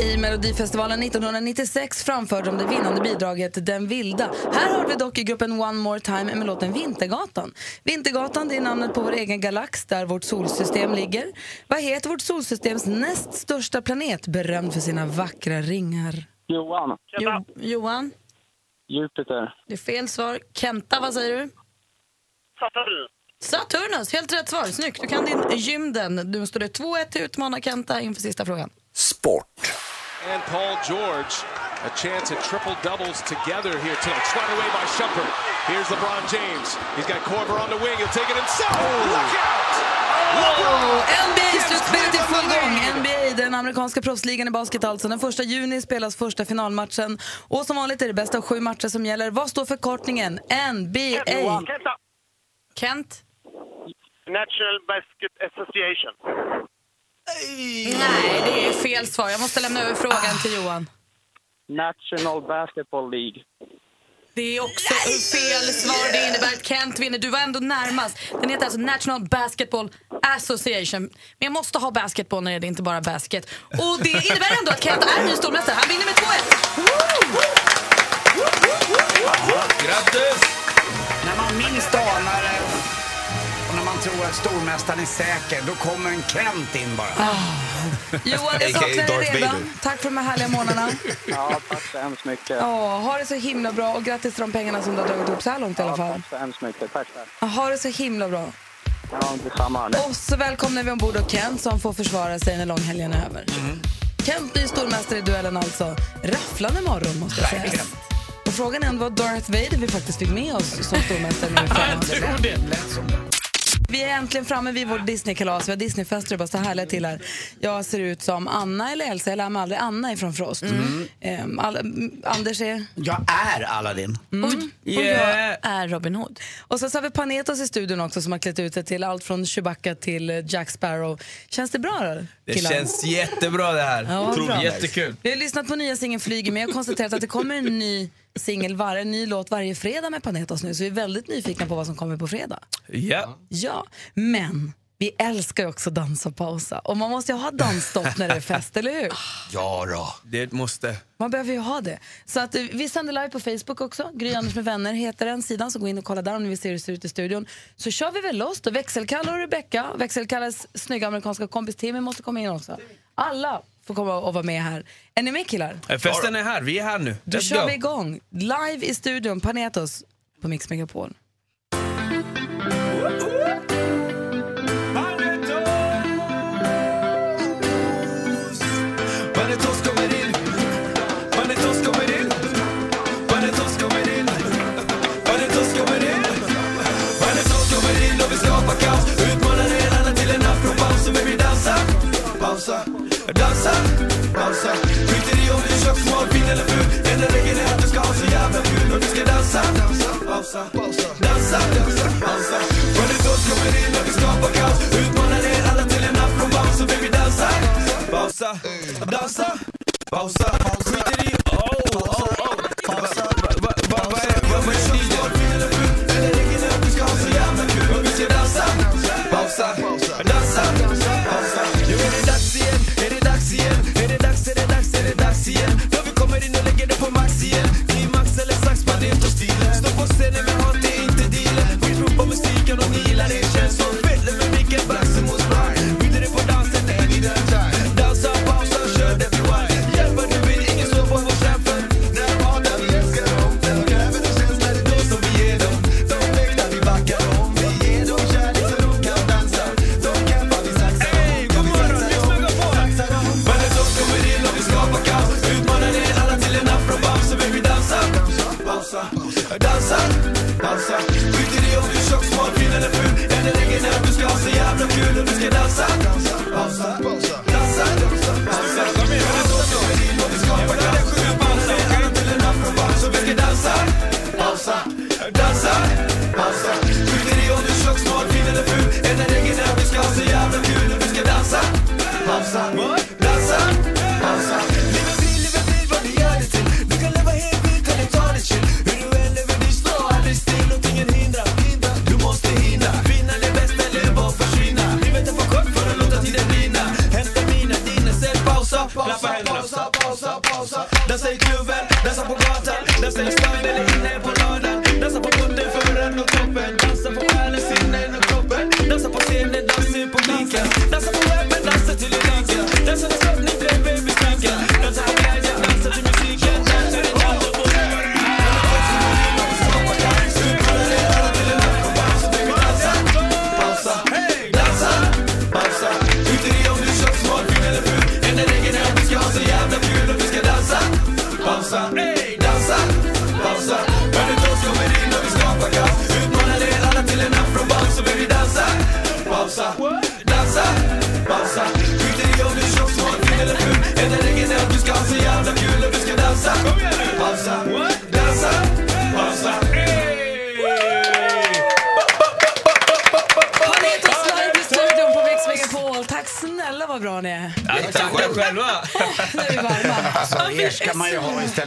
I Melodifestivalen 1996 framförde de det vinnande bidraget Den vilda. Här har vi dock i gruppen One More Time med låten Vintergatan. Vintergatan det är namnet på vår egen galax där vårt solsystem ligger. Vad heter vårt solsystems näst största planet berömd för sina vackra ringar? Johan. Jo, Johan? Jupiter. Det är fel svar. Kenta, vad säger du? Saturnus. Saturnus, helt rätt svar. Snyggt. Du kan din gymden. Nu står det 2-1 till utmanar Kenta inför sista frågan. Sport. And Paul George, a chance at triple doubles together here tonight. Swung away by Shumpert. Here's LeBron James. He's got Korver on the wing. He'll take it himself. Look out! NBA-slutspelet är full gång. NBA, den amerikanska proffsligan i basket alltså. Den första juni spelas första finalmatchen. Och som vanligt är det bästa av sju matcher som gäller. Vad står förkortningen? NBA? Kent? National Basket Association. Nej, det är fel svar. Jag måste lämna över frågan till Johan. National Basketball League. Det är också fel svar. Det innebär att Kent vinner. Du var ändå närmast. Den heter alltså National Basketball Association. Men jag måste ha basketboll när det är inte bara basket. Och det innebär ändå att Kent är ny stormästare. Han vinner med 2-1. Grattis! När man minst anar man tror att stormästaren är säker, då kommer en Kent in bara. Johan, jag saknar dig redan. Vader. Tack för de här härliga månaderna. Ja, tack så hemskt mycket. Åh, ha det så himla bra och grattis till de pengarna som du har dragit upp så här långt i alla fall. Tack så hemskt mycket. Tack så Ja, Ha det så himla bra. Ja, detsamma. Och så välkomnar vi ombord och Kent som får försvara sig när långhelgen är över. Kent blir stormästare i duellen alltså. Rafflande morgon måste jag säga. Och frågan är om det var Darth Vader vi faktiskt fick med oss som stormästare nu i Vi är äntligen framme vid vårt Disneykalas. Vi har Disneyfester och bara så härliga till här. Jag ser ut som Anna eller Elsa. Jag lär mig aldrig. Anna är från Frost. Mm. Ehm, all, m- Anders är... Jag är Aladdin. Mm. Och Yeah. jag är Robin Hood. Och sen så har vi Panetos i studion också som har klätt ut sig till allt från Chewbacca till eh, Jack Sparrow. Känns det bra då? Det killar? känns jättebra det här. Ja, vad bra. Jättekul. Vi har lyssnat på nya singeln Flyger med och konstaterat att det kommer en ny singel, var, en ny låt varje fredag med Panetos nu. Så vi är väldigt nyfikna på vad som kommer på fredag. Ja. Ja, men vi älskar ju också dansa och pausa. Och man måste ju ha dansstopp när det är fest, eller hur? Ja då. Det måste. Man behöver ju ha det. Så att, eh, vi sänder live på Facebook också. Gry Anders med vänner heter den sidan. Så gå in och kolla där om ni vill se hur det ser ut i studion. Så kör vi väl loss då. Växelkalle och Rebecca, Växelkalles snygga amerikanska kompis Timmy måste komma in också. Alla får komma och vara med här. Är ni med killar? Eh, Festen är här, vi är här nu. Då Let's kör go. vi igång. Live i studion, Panetos på Mix Megapol. Dansa, pausa. Skiter i om du är tjock, smal, fin eller ful. Enda regeln är att du ska ha så jävla kul. Och du ska dansa, pausa, dansa, pausa. oss kommer in och vi skapar kaos. Utmanar er alla till en afropaus. Så baby dansa, pausa, dansa, pausa. Skiter i, oh,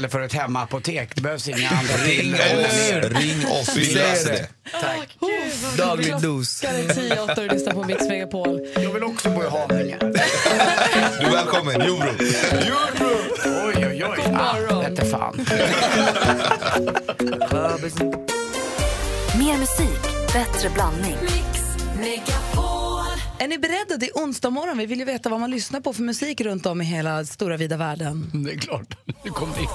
istället för ett hemmaapotek. Det behövs inga andra Ring oss, ring oss, vi löser det. Tack. Daglig dos. Klockan är tio, åtta och lyssnar på Mix Megapol. Jag vill också bo i Haninge. Du är välkommen, Jordbro. Oj, oj, oj. Ah, vete fan. Mer musik, bättre blandning. Är ni beredda? Det är onsdag morgon. Vi vill ju veta vad man lyssnar på för musik runt om i hela stora vida världen. Det är klart. Nu kom det in.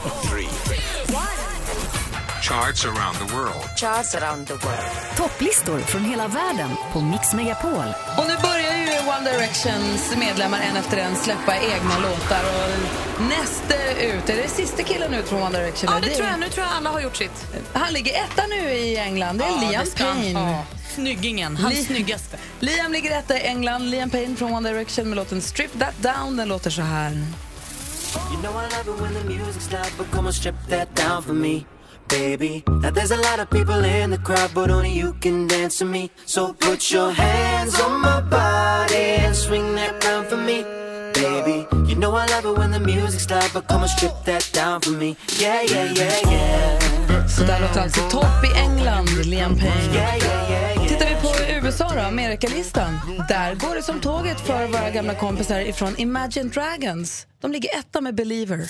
Charts around the world. Charts around the world. Topplistor från hela världen på Mix Megapol. Och nu börjar ju One Directions medlemmar en efter en släppa egna låtar. Och nästa ut, är det sista killen ut från One Direction? Ja, det tror jag. Nu tror jag alla har gjort sitt. Han ligger etta nu i England. Det är Ja, Liam det Payne. ha. Snyggingen, han Li- snyggaste. Liam ligger etta i England. Liam Payne från One Direction med låten Strip That Down. Den låter så här. You know I love it when the music's loud, but come on, strip that down for me, baby. Now there's a lot of people in the crowd, but only you can dance to me. So put your hands on my body and swing that round for me, know I love it when the music's loud, but come on, strip that down for me. Yeah, yeah, yeah, yeah. Så där låter alltså topp i England, Liam Payne. Yeah, yeah, yeah, yeah. Tittar vi på USA då, Amerikalistan. Där går det som tåget för våra gamla kompisar ifrån Imagine Dragons. De ligger etta med Believer.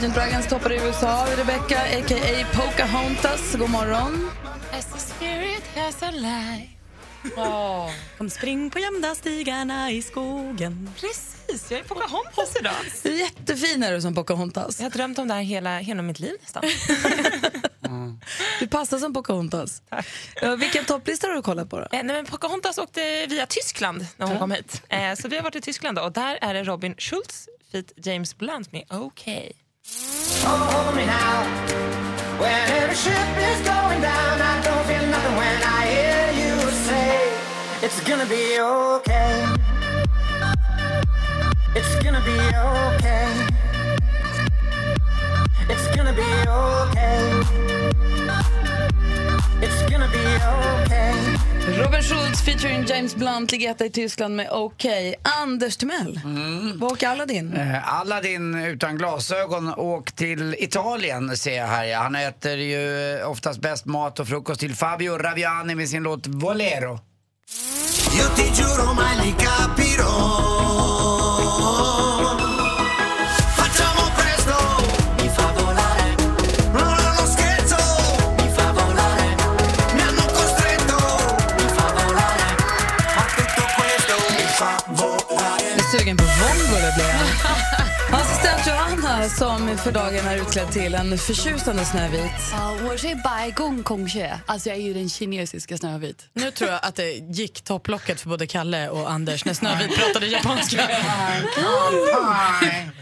Imagine Dragons toppar i USA. Rebecca, a.k.a. Pocahontas. God morgon. As the spirit has a. Oh. Kom spring på gömda stigarna i skogen. Precis, jag är Pocahontas idag. Jättefin är du som Pocahontas. Jag har drömt om det här hela, hela mitt liv nästan. Du passar som Pocahontas. Ja, vilken topplista har du kollat på? Då? Eh, nej, men Pocahontas åkte via Tyskland när hon kom hit. Eh, så vi har varit i Tyskland då, och där är det Robin Schultz feat James Blunt med OK. Hold me now. When every ship is going down, I don't feel nothing when I hear you say it's gonna be okay. It's gonna be okay. It's gonna be okay. Schultz featuring James Blunt ligger etta i Tyskland med OK. Anders Timell, vad åker Aladdin? Eh, Aladdin utan glasögon åk till Italien ser jag här. Han äter ju oftast bäst mat och frukost till Fabio Raviani med sin låt Volero. Io ti giuro mai li capirò. assistent Johanna som för dagen är utklädd till en förtjusande Snövit. Alltså jag är ju den kinesiska Snövit. Nu tror jag att det gick topplocket för både Kalle och Anders när Snövit pratade japanska.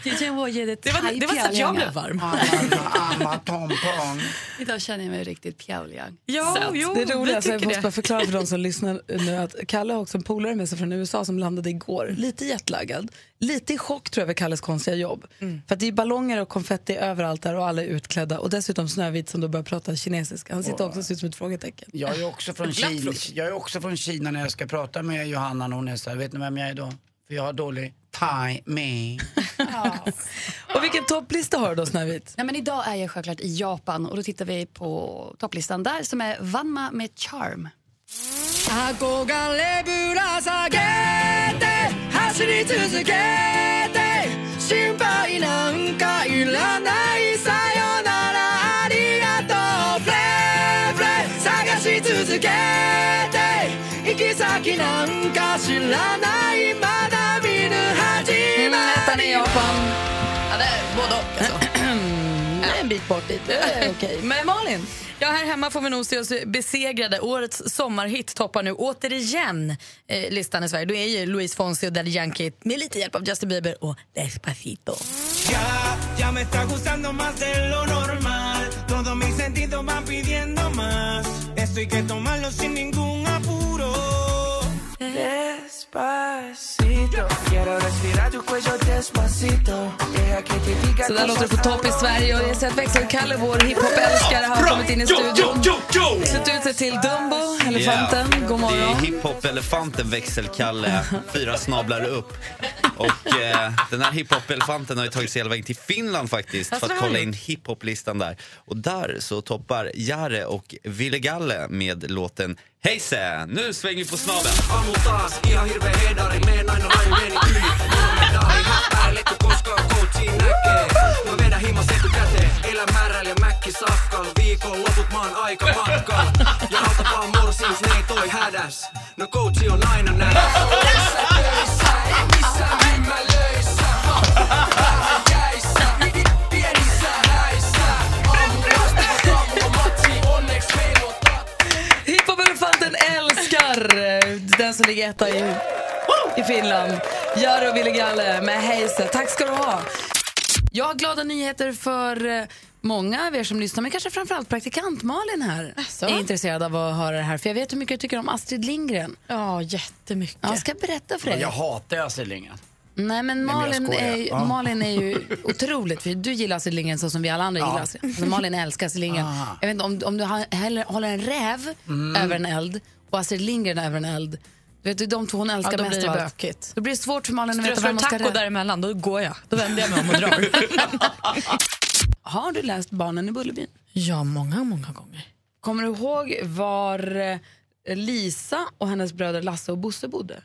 Det var, det var så att jag blev varm. Idag känner jag mig riktigt pjauljang. Ja, jo, Det roliga, så jag måste bara förklara för de som lyssnar nu att Kalle har också en polare med sig från USA som landade igår, lite jetlaggad. Lite i chock tror jag över Kalles konstiga jobb. För att det är ballonger och konfetti överallt där och alla är utklädda. Och dessutom Snövit som då börjar prata kinesiska. Han sitter också och ser ut som ett frågetecken. Jag är också från Kina, jag är också från Kina när jag ska prata med Johanna när hon är så här, vet ni vem jag är då? För jag har dålig timing. Och vilken topplista har du då Snövit? Nej, men idag är jag självklart i Japan och då tittar vi på topplistan där som är Vanma med Charm. 走り続けて心配なんかいらないさよならありがとうプレイプレイ探し続けて行き先なんか知らない。En bit bort dit. Okej. Men Malin? Ja, här hemma får vi nog se oss besegrade. Årets sommarhit toppar nu återigen eh, listan i Sverige. Då är ju Luis Fonsi och Daddy Yankee med lite hjälp av Justin Bieber och Despacito. Ya, ya me está gustando más de lo normal. Todos mis sentidos van pidiendo más. Esto hay que tomarlo sin ningún Så där låter det på topp i Sverige. Och jag ser att Växelkalle, vår hiphop-älskare, har kommit in i studion. Klätt ut sig till Dumbo, elefanten. God Det är morgon. hiphop-elefanten växelkalle, fyra snablar upp. Och eh, den här hiphop-elefanten har ju tagit sig hela vägen till Finland faktiskt för att kolla in hiphop-listan där. Och där så toppar Jare och Ville Galle med låten Hej sä, nu svänger vi på snabeln. Viikon loput mä oon aika matkalla. Ja auta vaan morsius, ne ei toi hädäs. No coachi on aina on eh, den som ligger etta i, i Finland. Jaro och Ville Galle med Heise. Tack ska du ha. Jag har glada nyheter för eh, många av er som lyssnar, men kanske framförallt praktikant Malin här är intresserad av att höra det här. För jag vet hur mycket du tycker om Astrid Lindgren. Ja, jättemycket. Jag ska berätta för dig. Jag hatar Astrid Lindgren. Nej, men men Malin, skojar. är, ju- Ja. Malin är ju otroligt för Du gillar Astrid Lindgren så som vi alla andra gillar Astrid. Alltså, Malin älskar Astrid Lindgren. Ah. Jag vet inte, om, om du har- heller, håller en räv Mm. över en eld och Astrid Lindgren över en eld. Du vet, är de två hon älskar Ja, då mest blir det av allt. bökigt. Då blir det svårt för Malin att veta vem du man ska taco däremellan, då går jag. Då vänder jag mig om och drar. Har du läst Barnen i Bullerbyn? Ja, många, många gånger. Kommer du ihåg var eh, Lisa och hennes bröder Lasse och Bosse bodde?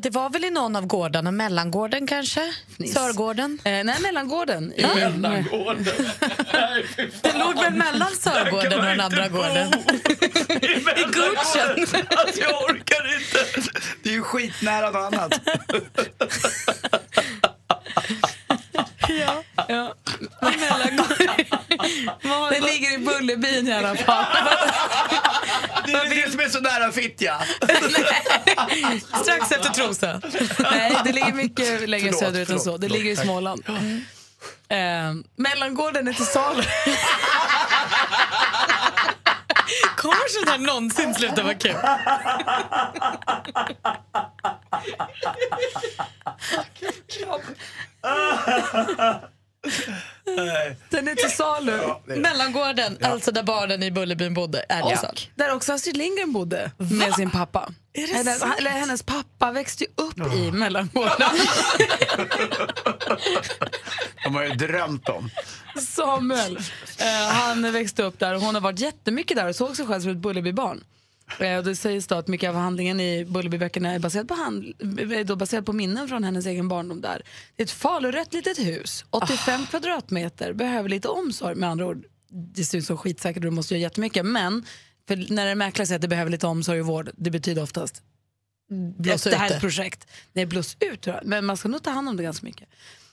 Det var väl i någon av gårdarna, mellangården kanske? Sörgården? Eh, nej, mellangården. I, Det låg väl mellan Sörgården och den andra gården? I Guldsen. Alltså, jag orkar inte. Det är ju skitnära något annat. Ja. ja. Det ligger i Bullerbyn i alla fall. Det är det som är så nära Fittja. Strax efter Trosa. Nej, det ligger mycket längre Förlåt, söderut än så. Det förlåt. ligger i Småland. Eh, mellangården är till salu. Kommer sånt här någonsin sluta vara kul? Den är till salu. Mellangården, alltså där barnen i Bullerbyn bodde, är det Och där också Astrid Lindgren bodde med sin pappa. Är det Eller, sant? eller hennes pappa växte ju upp i mellangården. De har ju drömt om. Samuel, eh, han växte upp där och hon har varit jättemycket där och såg sig själv som ett Bullerbybarn. Eh, och det sägs då att mycket av handlingen i Bullerbyböckerna är baserad på, hand, då baserad på minnen från hennes egen barndom där. Det är ett falurött litet hus, 85 kvadratmeter, behöver lite omsorg. Med andra ord, det ser ut som skitsäkert och du måste göra jättemycket. Men för när en mäklare säger att det behöver lite omsorg och vård, det betyder oftast Blås det här är ut ett det. projekt. Nej, blås ut. Men man ska nog ta hand om det ganska mycket.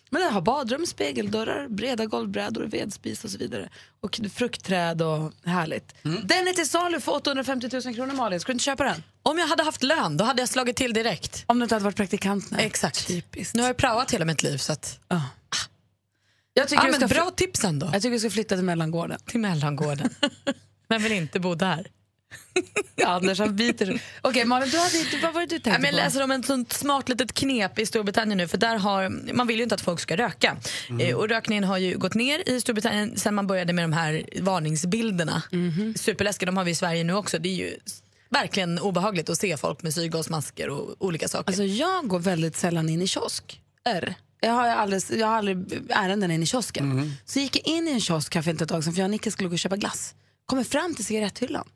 Men det har badrum, spegeldörrar, breda golvbrädor, vedspis och så vidare. Och fruktträd och härligt. Den är till salu för 850 000 kronor Malin. Ska du inte köpa den? Om jag hade haft lön, då hade jag slagit till direkt. Om du inte hade varit praktikant? Nej. Exakt. Typiskt. Nu har jag praoat hela mitt liv. Så att... Jag tycker vi men bra tips ändå. Jag tycker vi ska flytta till mellangården. Till mellangården. Men vill inte bo där. Anders han biter. Okej Malin, du hade, vad var det du tänkte Ja, men jag på? läser om ett sånt smart litet knep i Storbritannien nu. För där har, man vill ju inte att folk ska röka. Eh, och rökningen har ju gått ner i Storbritannien sen man började med de här varningsbilderna. Superläskiga, de har vi i Sverige nu också. Det är ju verkligen obehagligt att se folk med syrgasmasker och olika saker. Alltså jag går väldigt sällan in i kiosk. R. Jag har, aldrig, jag har aldrig ärenden in i kiosken. Mm. Så gick jag in i en kiosk här för ett tag sedan för jag och Nicke skulle gå och köpa glass. Kommer fram till cigaretthyllan.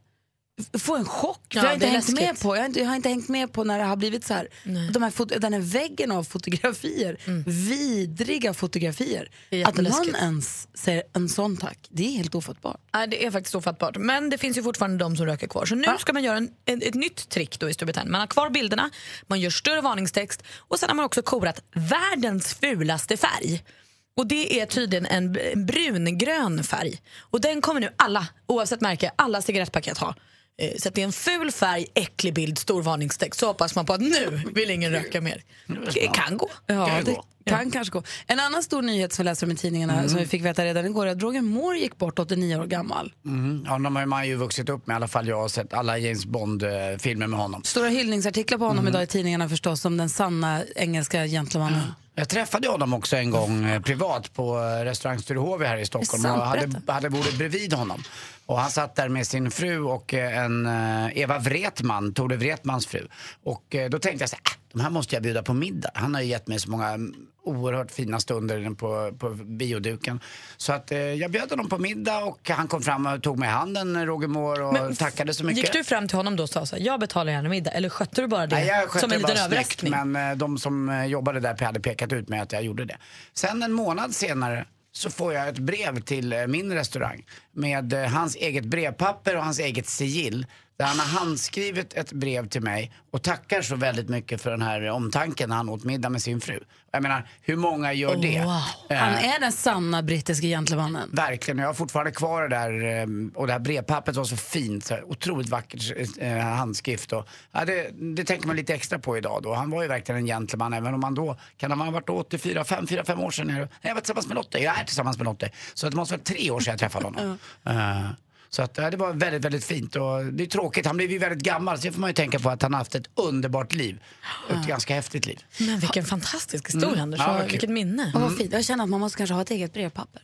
F- Får en chock. Ja, jag, har inte hängt med på, jag, har inte, jag har inte hängt med på när det har blivit så här. De här den här väggen av fotografier. Vidriga fotografier. Mm. Att någon ens säger en sån tack, det är helt ofattbart. Nej, det är faktiskt ofattbart. Men det finns ju fortfarande de som röker kvar. Så nu ska man göra en, en, ett nytt trick då i Storbritannien. Man har kvar bilderna, man gör större varningstext och sen har man också korat världens fulaste färg. Och det är tydligen en brungrön färg. Och den kommer nu alla, oavsett märke, alla cigarettpaket ha. Eh, Så att det är en ful färg, äcklig bild, stor varningstext. Så hoppas man på att nu vill ingen röka mer. Det kan gå. Ja, Kan det gå. kan kanske gå. En annan stor nyhet som vi läser om i tidningarna Mm. som vi fick veta redan igår är att Roger Moore gick bort 89 år gammal. Mm. Ja, de har man ju vuxit upp med. I alla fall jag har sett alla James Bond-filmer med honom. Stora hyllningsartiklar på honom Mm. idag i tidningarna förstås som den sanna engelska gentlemannen. Jag träffade honom också en gång eh, privat på eh, restaurang Sturehof här i Stockholm och hade, hade bordet bredvid honom. Och han satt där med sin fru och eh, en eh, Eva Wretman, Tore Wretmans fru. Och eh, då tänkte jag så här, äh, de här måste jag bjuda på middag. Han har ju gett mig så många mm, oerhört fina stunder på, på bioduken. Så att eh, jag bjöd honom på middag och han kom fram och tog mig i handen, Roger Moore, och Men tackade så mycket. Gick du fram till honom då och sa så här, jag betalar gärna middag? Eller skötte du bara det Nej, jag som en det bara liten snyggt, överraskning? Men eh, de som jobbade där hade pekat ut mig att jag gjorde det. Sen en månad senare så får jag ett brev till eh, min restaurang med eh, hans eget brevpapper och hans eget sigill. Där han har handskrivit ett brev till mig och tackar så väldigt mycket för den här omtanken när han åt middag med sin fru. Jag menar, hur många gör det? Wow. Eh, Han är den sanna brittiska gentlemannen. Verkligen, jag har fortfarande kvar det där eh, och det här brevpappret var så fint, så otroligt vackert eh, handskrift. Och, ja, det, det tänker man lite extra på idag då. Han var ju verkligen en gentleman även om han då, kan han ha varit 84, 5, 4, 5 år sedan? Nej, Jag var tillsammans med Lotte, jag är tillsammans med Lotte. Så det måste vara tre år sedan jag träffade honom. Eh, så att, det var väldigt, väldigt fint och det är tråkigt, han blev ju väldigt gammal så det får man ju tänka på att han har haft ett underbart liv. Ett ganska häftigt liv. Men vilken fantastisk historia Mm. Anders, Ja, vilket minne. Och vad fint. Jag känner att man måste kanske ha ett eget brevpapper.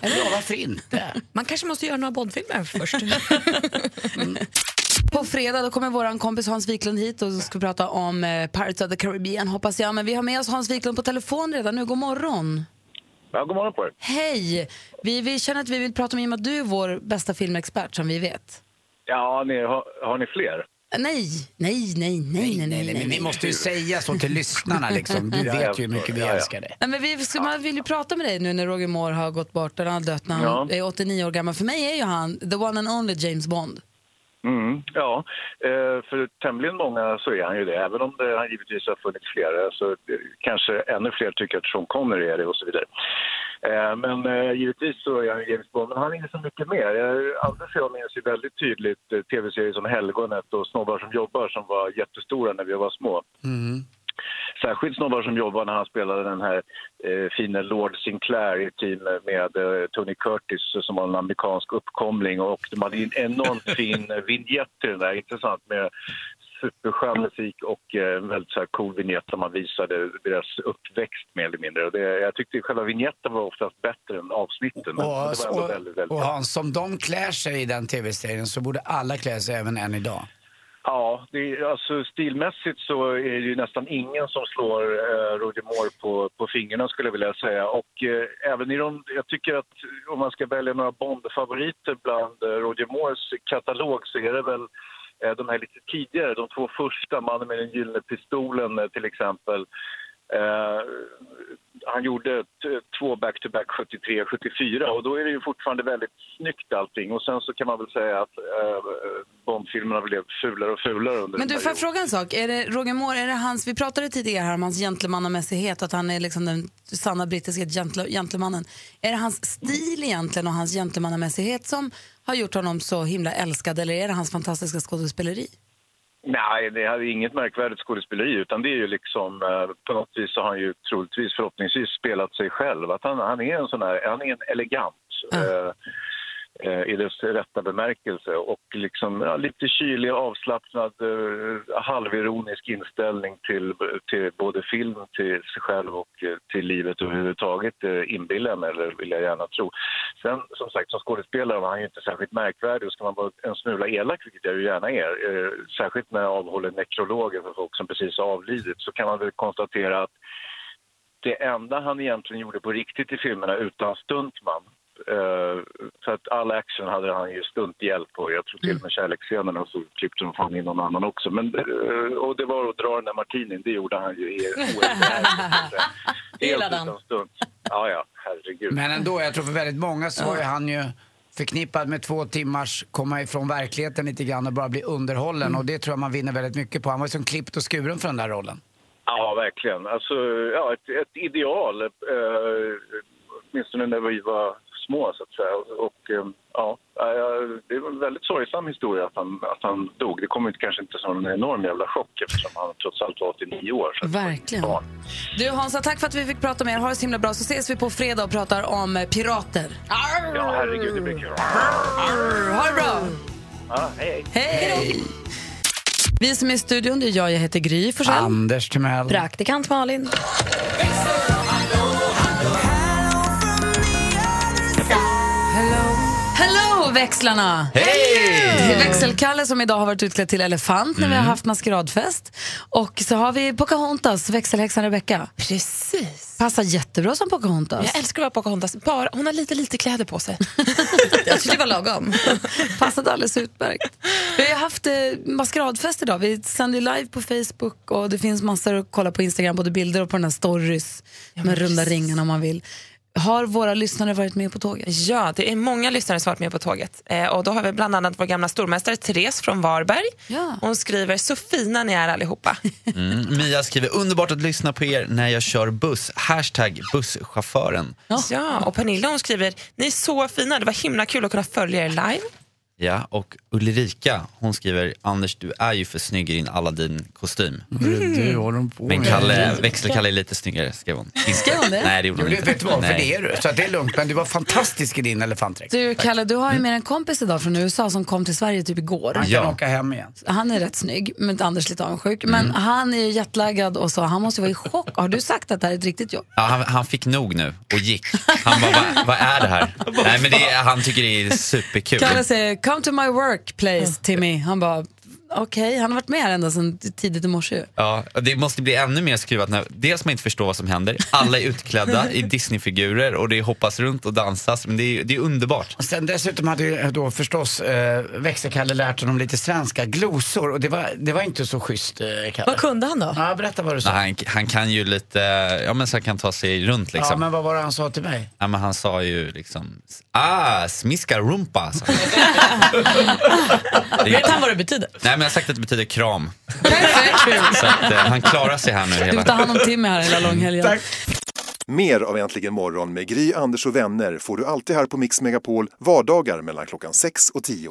Eller ja, varför inte? Man kanske måste göra några Bondfilmer först. På fredag då kommer vår kompis Hans Wiklund hit och ska prata om eh, Pirates of the Caribbean hoppas jag. Men vi har med oss Hans Wiklund på telefon redan nu. God morgon. Ja, god morgon på er. Hej! Vi, vi känner att vi vill prata med i och med att du är vår bästa filmexpert som vi vet. Ja, ni, har, har ni fler? Nej, nej, nej, nej, nej, nej. Men vi måste ju säga så till lyssnarna liksom. Du Ja, vet ju hur mycket vi. Ja, ja. älskar dig. Nej, men vi ska, man vill ju prata med dig nu när Roger Moore har gått bort, eller han har dött när han Ja. är 89 år gammal. För mig är ju han the one and only James Bond. Mm, ja, eh, för tämligen många så är han ju det. Även om det har givetvis har funnits flera så kanske ännu fler tycker att Sean Connery är det och så vidare. Eh, Men eh, givetvis så är han James Bond, men han är så mycket mer. Jag- Anders och jag minns ju väldigt tydligt tv-serier som Helgonet och Snobbar som jobbar som var jättestora när vi var små. Särskilt snobbar som jobbar när han spelade den här eh, fina Lord Sinclair i team med eh, Tony Curtis som var en amerikansk uppkomling och de hade en enormt fin eh, vignett till den där, intressant med superskön musik och eh, en väldigt så här cool vignett där man visade deras uppväxt mer eller mindre. Och det, jag tyckte själva vignetten var oftast bättre än avsnitten. Men Och, det var ändå och, väldigt, väldigt och Hans, som de klär sig i den tv-serien så borde alla klä sig även än idag. Ja, det alltså stilmässigt så är det ju nästan ingen som slår eh, Roger Moore på, på fingrarna skulle jag vilja säga. Och eh, även i de, jag tycker att om man ska välja några Bond-favoriter bland eh, Roger Moores katalog så är det väl eh, de här lite tidigare, de två första, Mannen med den gyllene pistolen eh, till exempel. Eh, han gjorde två back-to-back 73-74 och då är det ju fortfarande väldigt snyggt allting. Och sen så kan man väl säga att eh, Bond-filmerna blev fulare och fulare under Men du, får jag fråga en sak? Är det Roger Moore, är det hans, vi pratade tidigare här om hans gentlemannamässighet, att han är liksom den sanna brittiska gentle, gentlemannen. Är det hans stil egentligen och hans gentlemannamässighet som har gjort honom så himla älskad eller är det hans fantastiska skådespeleri? Nej, det är inget märkvärdigt skådespeleri utan det är ju liksom eh, på något vis så har han ju troligtvis förhoppningsvis spelat sig själv. Att han, han är en sån här, han är en elegant. Eh, Eh, i dess rätta bemärkelse och liksom ja, lite kylig, avslappnad, eh, halvironisk inställning till, till både film, till sig själv och eh, till livet överhuvudtaget eh, inbillar jag mig, eller vill jag gärna tro. Sen som sagt, som skådespelare var han ju inte särskilt märkvärdig och ska man vara en smula elak, vilket jag ju gärna är, eh, särskilt när jag avhåller nekrologer för folk som precis avlidit, så kan man väl konstatera att det enda han egentligen gjorde på riktigt i filmerna utan stuntman eh, för att all action hade han ju stunthjälp på. Jag tror till och med kärleksscenerna så klippte de fan in någon annan också. Men, eh, och det var att dra den där martinin, det gjorde han ju i Helt utan stunt. Ja, ja, herregud. Men ändå, jag tror för väldigt många så var ju han ju förknippad med två timmars komma ifrån verkligheten lite grann och bara bli underhållen. Och det tror jag man vinner väldigt mycket på. Han var ju som klippt och skuren för den där rollen. Ja, verkligen. Alltså, ja, ett, ett ideal, eh, åtminstone när vi var små, så att säga. Och, eh, ja, det var en väldigt sorgsam historia att han, att han dog. Det kom ju kanske inte som en enorm jävla chock eftersom han trots allt var 89 år. Så Verkligen. Du Hansa, tack för att vi fick prata med er. Ha det så himla bra så ses vi på fredag och pratar om eh, pirater. Ja, herregud, det blir kul. Ha det bra! Ja, hej, Hej! Vi som är i studion, det är jag, jag heter Gry Forssell. Anders Timell. Praktikant Malin. Växlarna! Hej! Det är Växelkalle som idag har varit utklädd till elefant när vi Mm. har haft maskeradfest. Och så har vi Pocahontas, växelhäxan Rebecca. Precis. Passar jättebra som Pocahontas. Jag älskar att vara Pocahontas. Bara, hon har lite, lite kläder på sig. Jag tyckte det var lagom. Passade alldeles utmärkt. Vi har haft eh, maskeradfest idag. Vi sänder live på Facebook och det finns massor att kolla på Instagram, både bilder och på den här stories med runda ringarna om man vill. Har våra lyssnare varit med på tåget? Ja, det är många lyssnare som har varit med på tåget. Eh, och då har vi bland annat vår gamla stormästare Therese från Varberg. Ja. Hon skriver, så fina ni är allihopa. Mm. Mia skriver, underbart att lyssna på er när jag kör buss. Hashtag busschauffören. Ja, och Pernilla hon skriver, ni är så fina, det var himla kul att kunna följa er live. Ja, och Ulrika, hon skriver, Anders du är ju för snygg i din Aladdin-kostym. Mm. Du håller de på Men. Kalle, växelkalle är lite snyggare, skrev hon. Inte. Skrev hon det? Nej, det gjorde Jo, hon inte. vet du vad, för det är du. Så det är lugnt. Men du var fantastisk i din elefantdräkt. Du, Kalle, du har ju med en kompis idag från USA som kom till Sverige typ igår. Han kan Ja. åka hem igen. Han är rätt snygg, men Anders lite avundsjuk. Men han är ju jetlaggad och så, han måste vara i chock. Har du sagt att det här är ett riktigt jobb? Ja, han, han fick nog nu och gick. Han bara, vad, vad är det här? Nej, men det, han tycker det är superkul. Kalle säger “Come to my workplace, Timmy”. Han bara okej, han har varit med här ända sedan tidigt i morse. Ja, det måste bli ännu mer skruvat när dels man inte förstår vad som händer, alla är utklädda i Disneyfigurer och det hoppas runt och dansas, men det är, det är underbart. Och sen dessutom hade ju då förstås eh, växelkalle lärt honom lite svenska glosor och det var, det var inte så schysst eh, Kalle. Vad kunde han då? Ja, berätta vad du sa. Nej, han, han kan ju lite, ja men så han kan ta sig runt liksom. Ja, men vad var det han sa till mig? Ja, men han sa ju liksom, ah, smiska rumpa. Vet han vad det betyder? Nej men jag har sagt att det betyder kram. Så att, eh, han klarar sig här nu Du hela får ta hand om Timmy här hela långhelgen. Mer av Äntligen morgon med Gry, Anders och vänner får du alltid här på Mix Megapol vardagar mellan klockan 6 och 10.